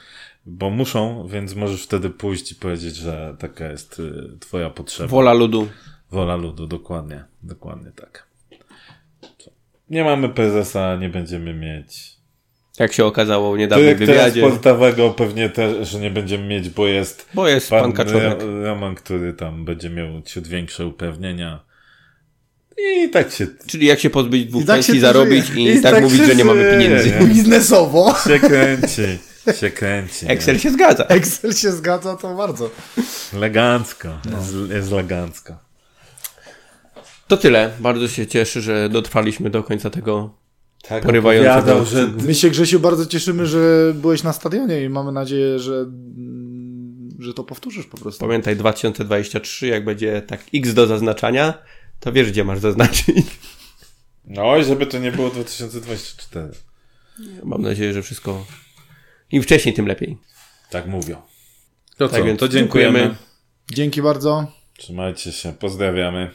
bo muszą, więc możesz wtedy pójść i powiedzieć, że taka jest y, twoja potrzeba. Wola ludu. Wola ludu, dokładnie. Dokładnie tak. Nie mamy prezesa, nie będziemy mieć. Jak się okazało w niedawnym Dyrektora wywiadzie. sportowego pewnie też, że nie będziemy mieć, bo jest Bo jest pan Kaczorek. Ra- Roman, który tam będzie miał ciut większe uprawnienia. I tak się, Czyli jak się pozbyć dwóch tak pensji, zarobić i, I tak, tak mówić, że nie mamy pieniędzy. nie? Biznesowo się kręci. Się kręci. nie? Excel się zgadza. Excel się zgadza, to bardzo. Elegancko. No. Jest, jest elegancko. To tyle. Bardzo się cieszę, że dotrwaliśmy do końca tego. Tak, Porywające opowiadał, to- że My się, Grzesiu, bardzo cieszymy, że byłeś na stadionie i mamy nadzieję, że, mm, że to powtórzysz po prostu. Pamiętaj 2023, jak będzie tak X do zaznaczania, to wiesz, gdzie masz zaznaczyć. No i żeby to nie było 2024. Mam nadzieję, że wszystko im wcześniej, tym lepiej. Tak mówią. To Tak co, więc to dziękujemy. dziękujemy. Dzięki bardzo. Trzymajcie się, pozdrawiamy.